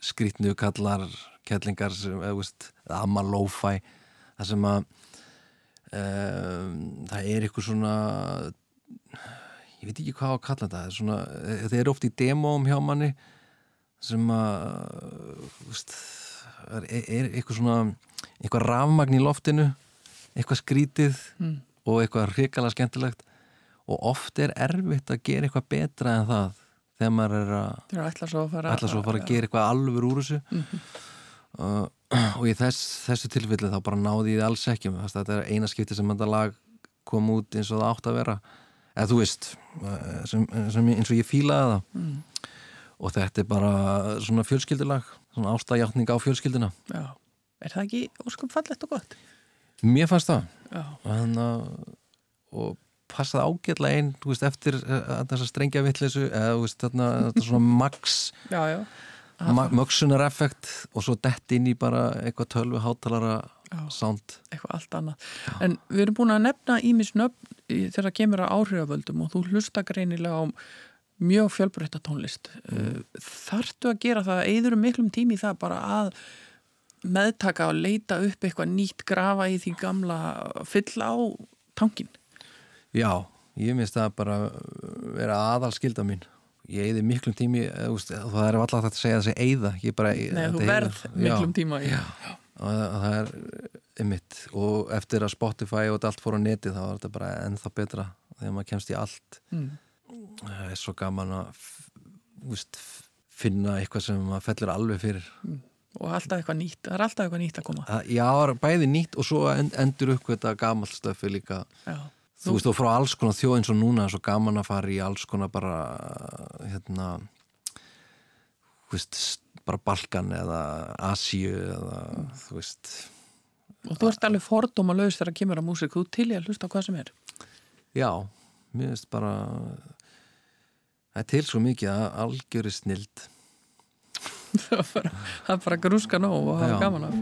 skrítnu kallar kellingar sem, eða, veist, amma lo-fi það sem að um, það er eitthvað svona ég veit ekki hvað að kalla þetta það er svona, er oft í demóm hjá manni sem að veist, er, er eitthvað svona eitthvað rafmagn í loftinu eitthvað skrítið Mm. og eitthvað hrikalega skemmtilegt. Og oft er erfitt að gera eitthvað betra en það þegar maður er að ætla svo að fara að fara að gera eitthvað alveg úr þessu. Uh, <clears throat> og í þess, þessu tilfelli þá bara náði ég alls ekki. Að þetta er eina skipti sem þetta lag kom út eins og það átt að vera. Eða þú veist uh, sem, sem, eins og ég fílaði það. Mm. og þetta er bara svona fjölskyldulag svona ástæðjátning á fjölskylduna Já, er það ekki óskum fallegt og gott? mér fannst það Já, Þannig að og passaði ágætlega einn veist, eftir uh, þessa strengja vitleysu eða veist, þarna, þetta svona max já, já. mögsunar effekt og svo dett inn í bara eitthvað tölvu hátalara Já. sound eitthvað allt annað. En við erum búin að nefna ímis nöfn í- þegar það kemur að áhrifavöldum og þú hlusta greinilega á mjög fjölbreytta tónlist. Mm. Þarftu að gera það, eður miklum tími það bara að meðtaka og leita upp eitthvað nýtt grafa í því gamla fylla á tankin? Já, ég minnst það bara vera aðal skilda mín ég eyði miklum tími það er alltaf þetta að segja þessi eyða ég bara, Nei, þú verð eyða. miklum Já. tíma. Já, og það, er ymmit og eftir að Spotify og allt fór á neti þá var þetta bara ennþá betra þegar maður kemst í allt Mm. Það er svo gaman að veist, finna eitthvað sem maður fellur alveg fyrir Og alltaf eitthvað nýtt, það er alltaf eitthvað nýtt að koma. Það- Já, bæði nýtt og svo en- endur upp þetta gamalt stöfi líka Já. þú veist og frá alls konar þjóð eins og núna er svo gaman að fara í alls konar bara hérna veist, bara Balkan eða Asíu eða þú veist Og þú ert alveg fordóma laus þegar kemur að músík, þú til ég að hlusta á hvað sem er. já, mér finnst bara það er til svo mikið að algjöri snild. <laughs> Það er bara, það er bara grúska nóg og hafa Já. gaman af.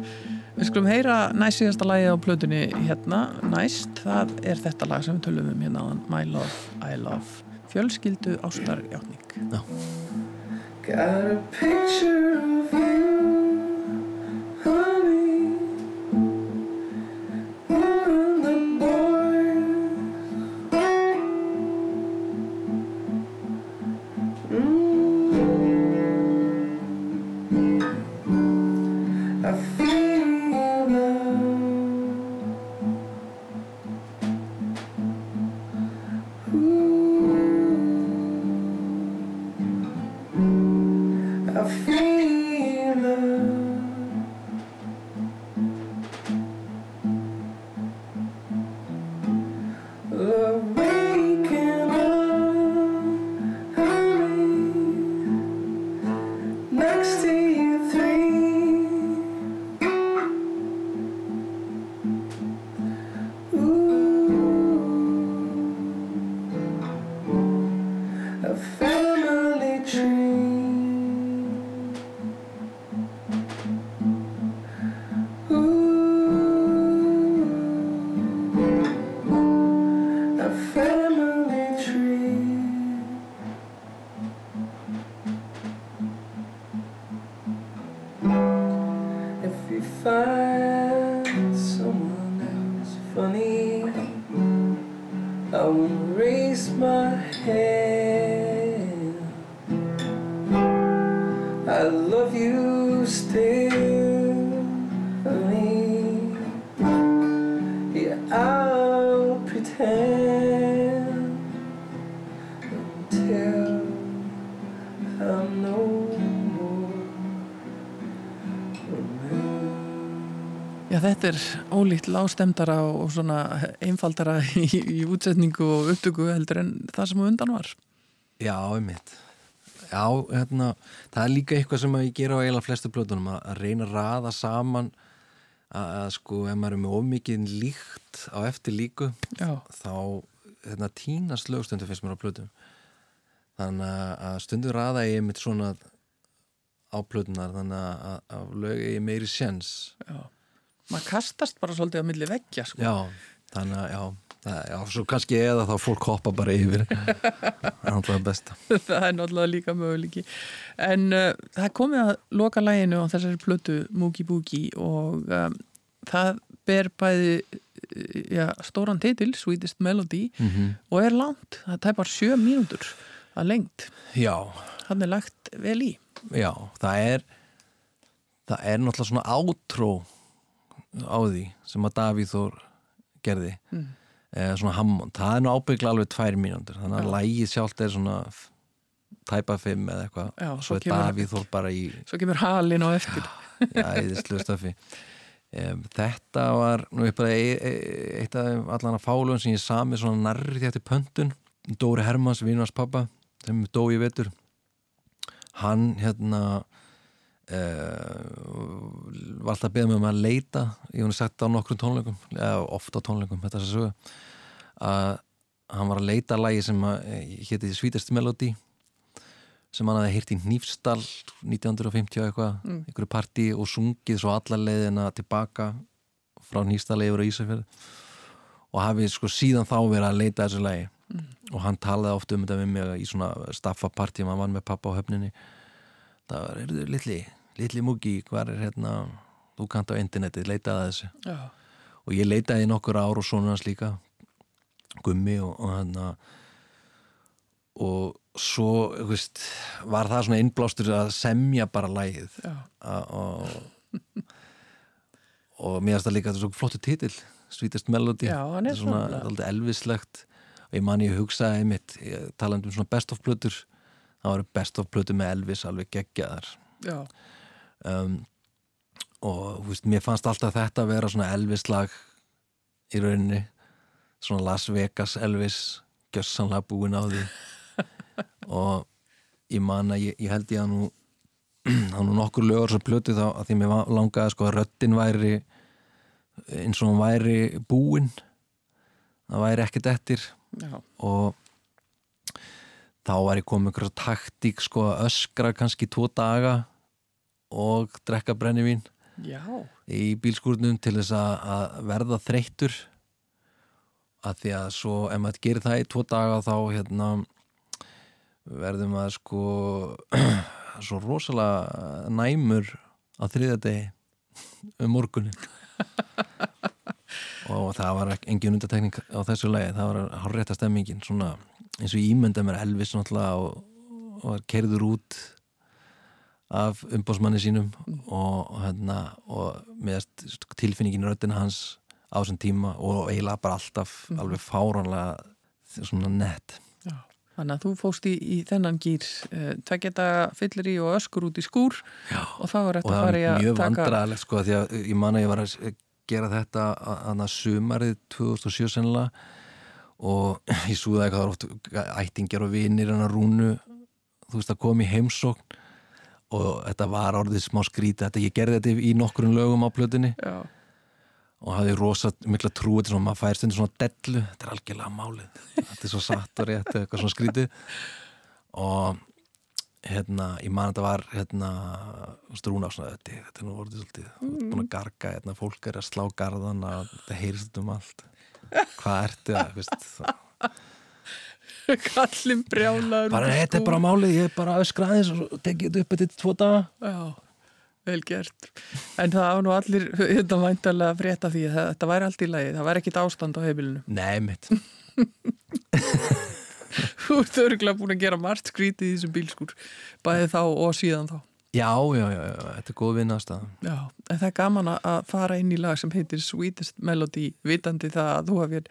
Við skulum heyra næst síðasta lagi á plötunni hérna næst, það er þetta lag sem við tölum um hérna My Love, I Love. Fjölskyldu ástar játning Got a picture of you, þetta er ólíkt lágstemdara og svona einfaldara í, í útsetningu og upptöku heldur en það sem undan var. Já, einmitt. Já, hérna, það er líka eitthvað sem ég gera á eiginlega flestu plötunum að, reyna að raða saman að, að sko, ef maður er með ómikið líkt á eftir líku Já, þá hérna, tínast lögstundu finnst mér á plötum. Þannig að- stundu raða ég mitt svona á plötunar þannig að, að lög ég meiri sjens já maður kastast bara svolítið á milli veggja sko. Já, þannig að já, já, svo kannski eða þá fólk hoppa bara yfir. <laughs> Það er alltaf besta. Það er náttúrulega líka möguleiki. En uh, það komið að loka læginu á þessari plötu Moogie Boogie og um, það ber bæði uh, já, stóran titil, Sweetest Melody mm og er langt, það tæpar sjö mínútur að lengt, Já, hann er lagt vel í. Já, það er það er náttúrulega svona átró á því sem að Davíð Þór gerði Mm. eða svona Hammond, það er nú ábyggla alveg tvær mínútur, þannig að Já. lægið sjálft er svona tæpa fimm eða eitthvað. Já, svo er Davíð Þór bara í svo kemur halin á eftir. <laughs> Já, eðislu stöfi um, þetta var nú upp að e e eitt af allan að fálun sem ég sami svona nærri því eftir pöntun. Dóri Hermans, vinars pappa sem dó í vetur. Hann hérna uh, var alltaf að beða mig um að leita ég hef sagt á nokkrum tónleikum eða ofta á tónleikum, þetta sögu að hann var að leita að lagi sem að héti Sweetest Melody sem hann hafði heyrt í Hnífstall 1950 eitthvað, Mm. einhverju partí og sungið svo alla leiðina tilbaka frá Hnífstall yfir á Ísafjörð. Og hafi sko síðan þá verið að leita að þessu lagi. Og hann talaði oft um þetta við mig í svona staffapartí maður vann með pappa á höfninni. Það var, er litli, litli múki hvað er hérna, þú kannt á interneti leitaði að þessu. Já, og ég leitaði nokkur ár og svona hans líka gummi og, og hann og svo veist, var það svona innblástur að semja bara lægið og <laughs> og mér finnst það líka þetta er svo flottu titill Sweetest Melody. Já, hann er Þetta svona svona- aldrei elvislegt. Og ég man ég hugsaði einmitt ég, talandi um svona best of plötur. Það var best of plötur með Elvis alveg geggjaðar. Já, um, og veist, mér fannst alltaf þetta að vera svona Elvis-lag í rauninni svona Las Vegas Elvis gjössanlega búin á því. <laughs> Og ég man að ég, ég held ég að nú <clears throat> að nú nokkur lögur sem plötu þá að því mér langaði sko að röddin væri eins og hún væri búin. Það væri ekkert eftir. Já, og þá var ég komið einhverja taktík sko að öskra kannski tvo daga og drekka brennivín já, í bílskúrnum til þess að, verða þreyttur. Að því að svo ef maður gerir það í tvo daga þá hérna verður maður sko <clears throat> svo rosalega næmur á þriðja degi um morgunin <laughs> og það var engin undartekning á þessu lagi, það var hárrétta stemmingin svona eins og ég ímynda mér Elvis og, og kerður út af umbásmanni sínum og, og, hérna, og með tilfinningin í röddina hans á þessum tíma og eiginlega bara alltaf alveg fáránlega svona nett já. Þannig að þú fóst í, í þennan gýr uh, tveggjata fyllir í og öskur út í skúr Já. og það var eftir að fara í var að mjög taka vandræðilegt sko því að ég man að ég var að gera þetta að sumarið 2007 sennilega og <clears throat> ég súði eitthvað oft ættingjar og vinir en að rúnu þú veist að koma í heimsókn og þetta var orðið smá skrítið þetta ég gerði þetta í nokkurinn lögum á plötunni. Já, og hafði rosa mikla trú þetta er svona, maður fær stundir svona dellu þetta er algjörlega málið þetta er svo satt og rétt eitthvað svona skrítið. Og hérna, ég man að þetta var hérna, strúna svona þetta, þetta er nú orðið svolítið ert búin að garga, hérna, fólk er að slá garðan að þetta heyrist þetta um allt. Hvað ertu að, veist það kallin brjálaður bara þetta er skúr. bara málið, ég er bara öskra aðeins og tekið þetta upp þetta tvo daga. Já, vel gert. En það á nú allir þetta væntalega að frétta því að þetta væri allt í lagi, það væri ekkit ástand á heimilinu. Nei mitt, <laughs> Þú ert örgulega búin að gera margt skrítið í þessum bílskúr bæði þá og síðan þá já, já, já, já þetta er góð vinnaðstæða Já, en það er gaman að- að fara inn í lag sem heitir Sweetest Melody vitandi það að þú hafið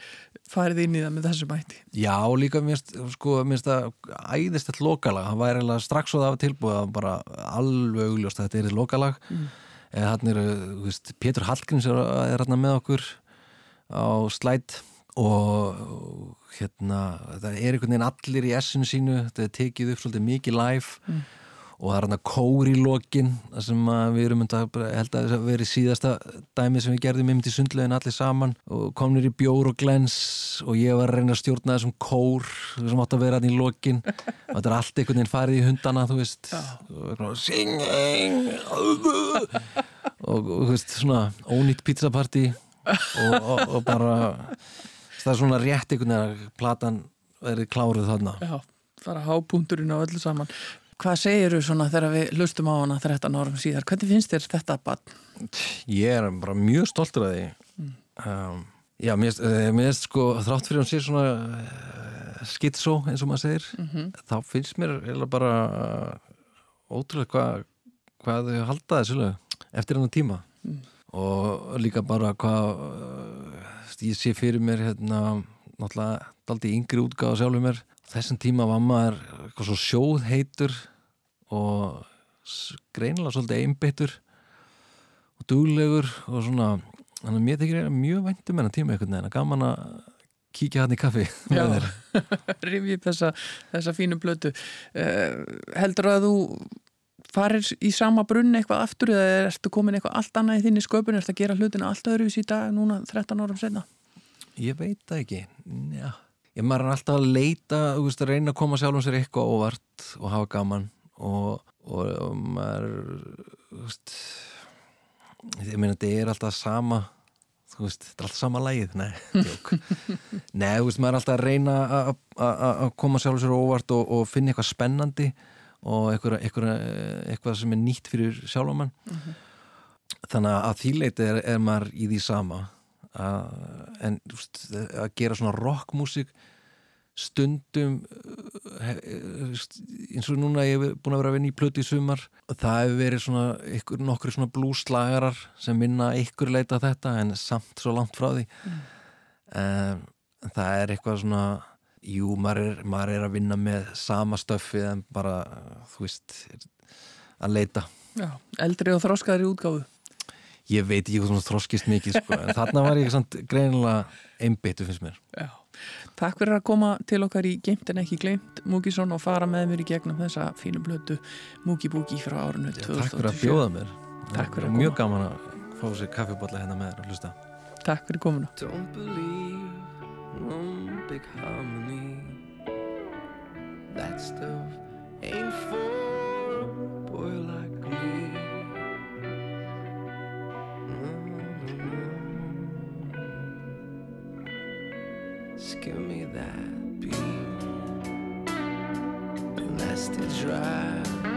farið inn í það með þessu mæti Já, líka minnst, sko, minnst það æðist þetta lokalag, það væri eiginlega strax og það var tilbúið að bara alveg augljóst að þetta er lokalag. Mm. eða hann er, þú veist, Pétur Hallgríms er, er hérna með okkur á slætt og hérna, það er einhvern veginn allir í essinu sínu, þetta er tekið upp svolítið mikið live og það er hérna kór í lokin sem við erum að held að það veri síðasta dæmi sem við gerðum einmitt í sundlegin allir saman og komnir í bjór og glens og ég var að reyna að stjórna þessum kór sem átt að vera hann í lokin. Og þetta er allt einhvern veginn farið í hundana þú veist. Og singing og, og þú veist svona ónýtt pizzapartí og, og, og bara það er svona rétt einhvern veginn að platan verið kláruð þarna. Já, fara hápunkturinn á öllu saman Hvað segiru svona þegar við hlustum á hana 13 árum síðar? Hvernig finnst þér þetta bann? Ég er bara mjög stoltur að því. Um, Já, mér finnst- eh, sko þrátt fyrir hún sé svona uh, skitsó eins og maður segir þá finnst mér eiginlega bara uh, ótrúlega hvað hvað þau halda þessu lög eftir hennar tíma. Og líka bara hvað uh, ég sé fyrir mér hérna náttúrulega daldi yngri útgáða sjálfur mér þessum tíma var maður eitthvað svo sjóðheitur og greinilega svolítið einbyttur og duglegur og svona þannig að mér þykir mjög væntum enn tíma einhvern veginn að gaman að kíkja hann í kaffi Já. <laughs> upp þessa, þessa fínu blötu uh, Heldur að þú farir í sama brunn eitthvað aftur eða ertu komin eitthvað allt annað í þinni sköpun ertu að gera hlutina allt öðruvis í dag núna 13 árum senna? Ég veit það ekki Já. Ég maður er alltaf að leita veist, að reyna að koma sjálfum sér eitthvað óvart og hafa gaman og, og, og maður veist ég meina þetta er alltaf sama þú veist, þetta er alltaf sama lagið nei, <laughs> nei, veist, maður er alltaf að reyna að- að að koma sjálfum sér óvart og, og finna eitthvað spennandi og eitthvað, eitthvað, eitthvað sem er nýtt fyrir sjálfumann þannig að að því leiti er, er maður í því sama. að, en veist, að gera svona rockmusík stundum uh, st- eins og núna ég hef búin að vera að vinna í plötu í sumar það hefur verið svona ykkur, nokkri svona blúslagarar sem minna ykkur leita þetta en samt svo langt frá því. Um, það er eitthvað svona jú, maður er, maður er að vinna með sama stöffi en bara, þú veist að leita. Já, eldri og þroskaðri útgáfu ég veit ekki hvað svona þroskist mikið sko. en þarna var ég samt greinilega einbyttu finnst mér Já. Takk fyrir að koma til okkar í Geimt en ekki gleimt Múkisson og fara með mér í gegnum þessa fínu blötu Múki Búki frá árinu Já, 2007 Takk fyrir að bjóða mér Takk fyrir að er Mjög gaman að fá sér kaffibotla hérna með þér og hlusta Takk fyrir komuna Don't believe one big harmony. That stuff ain't for a boy like give me that beat the drive.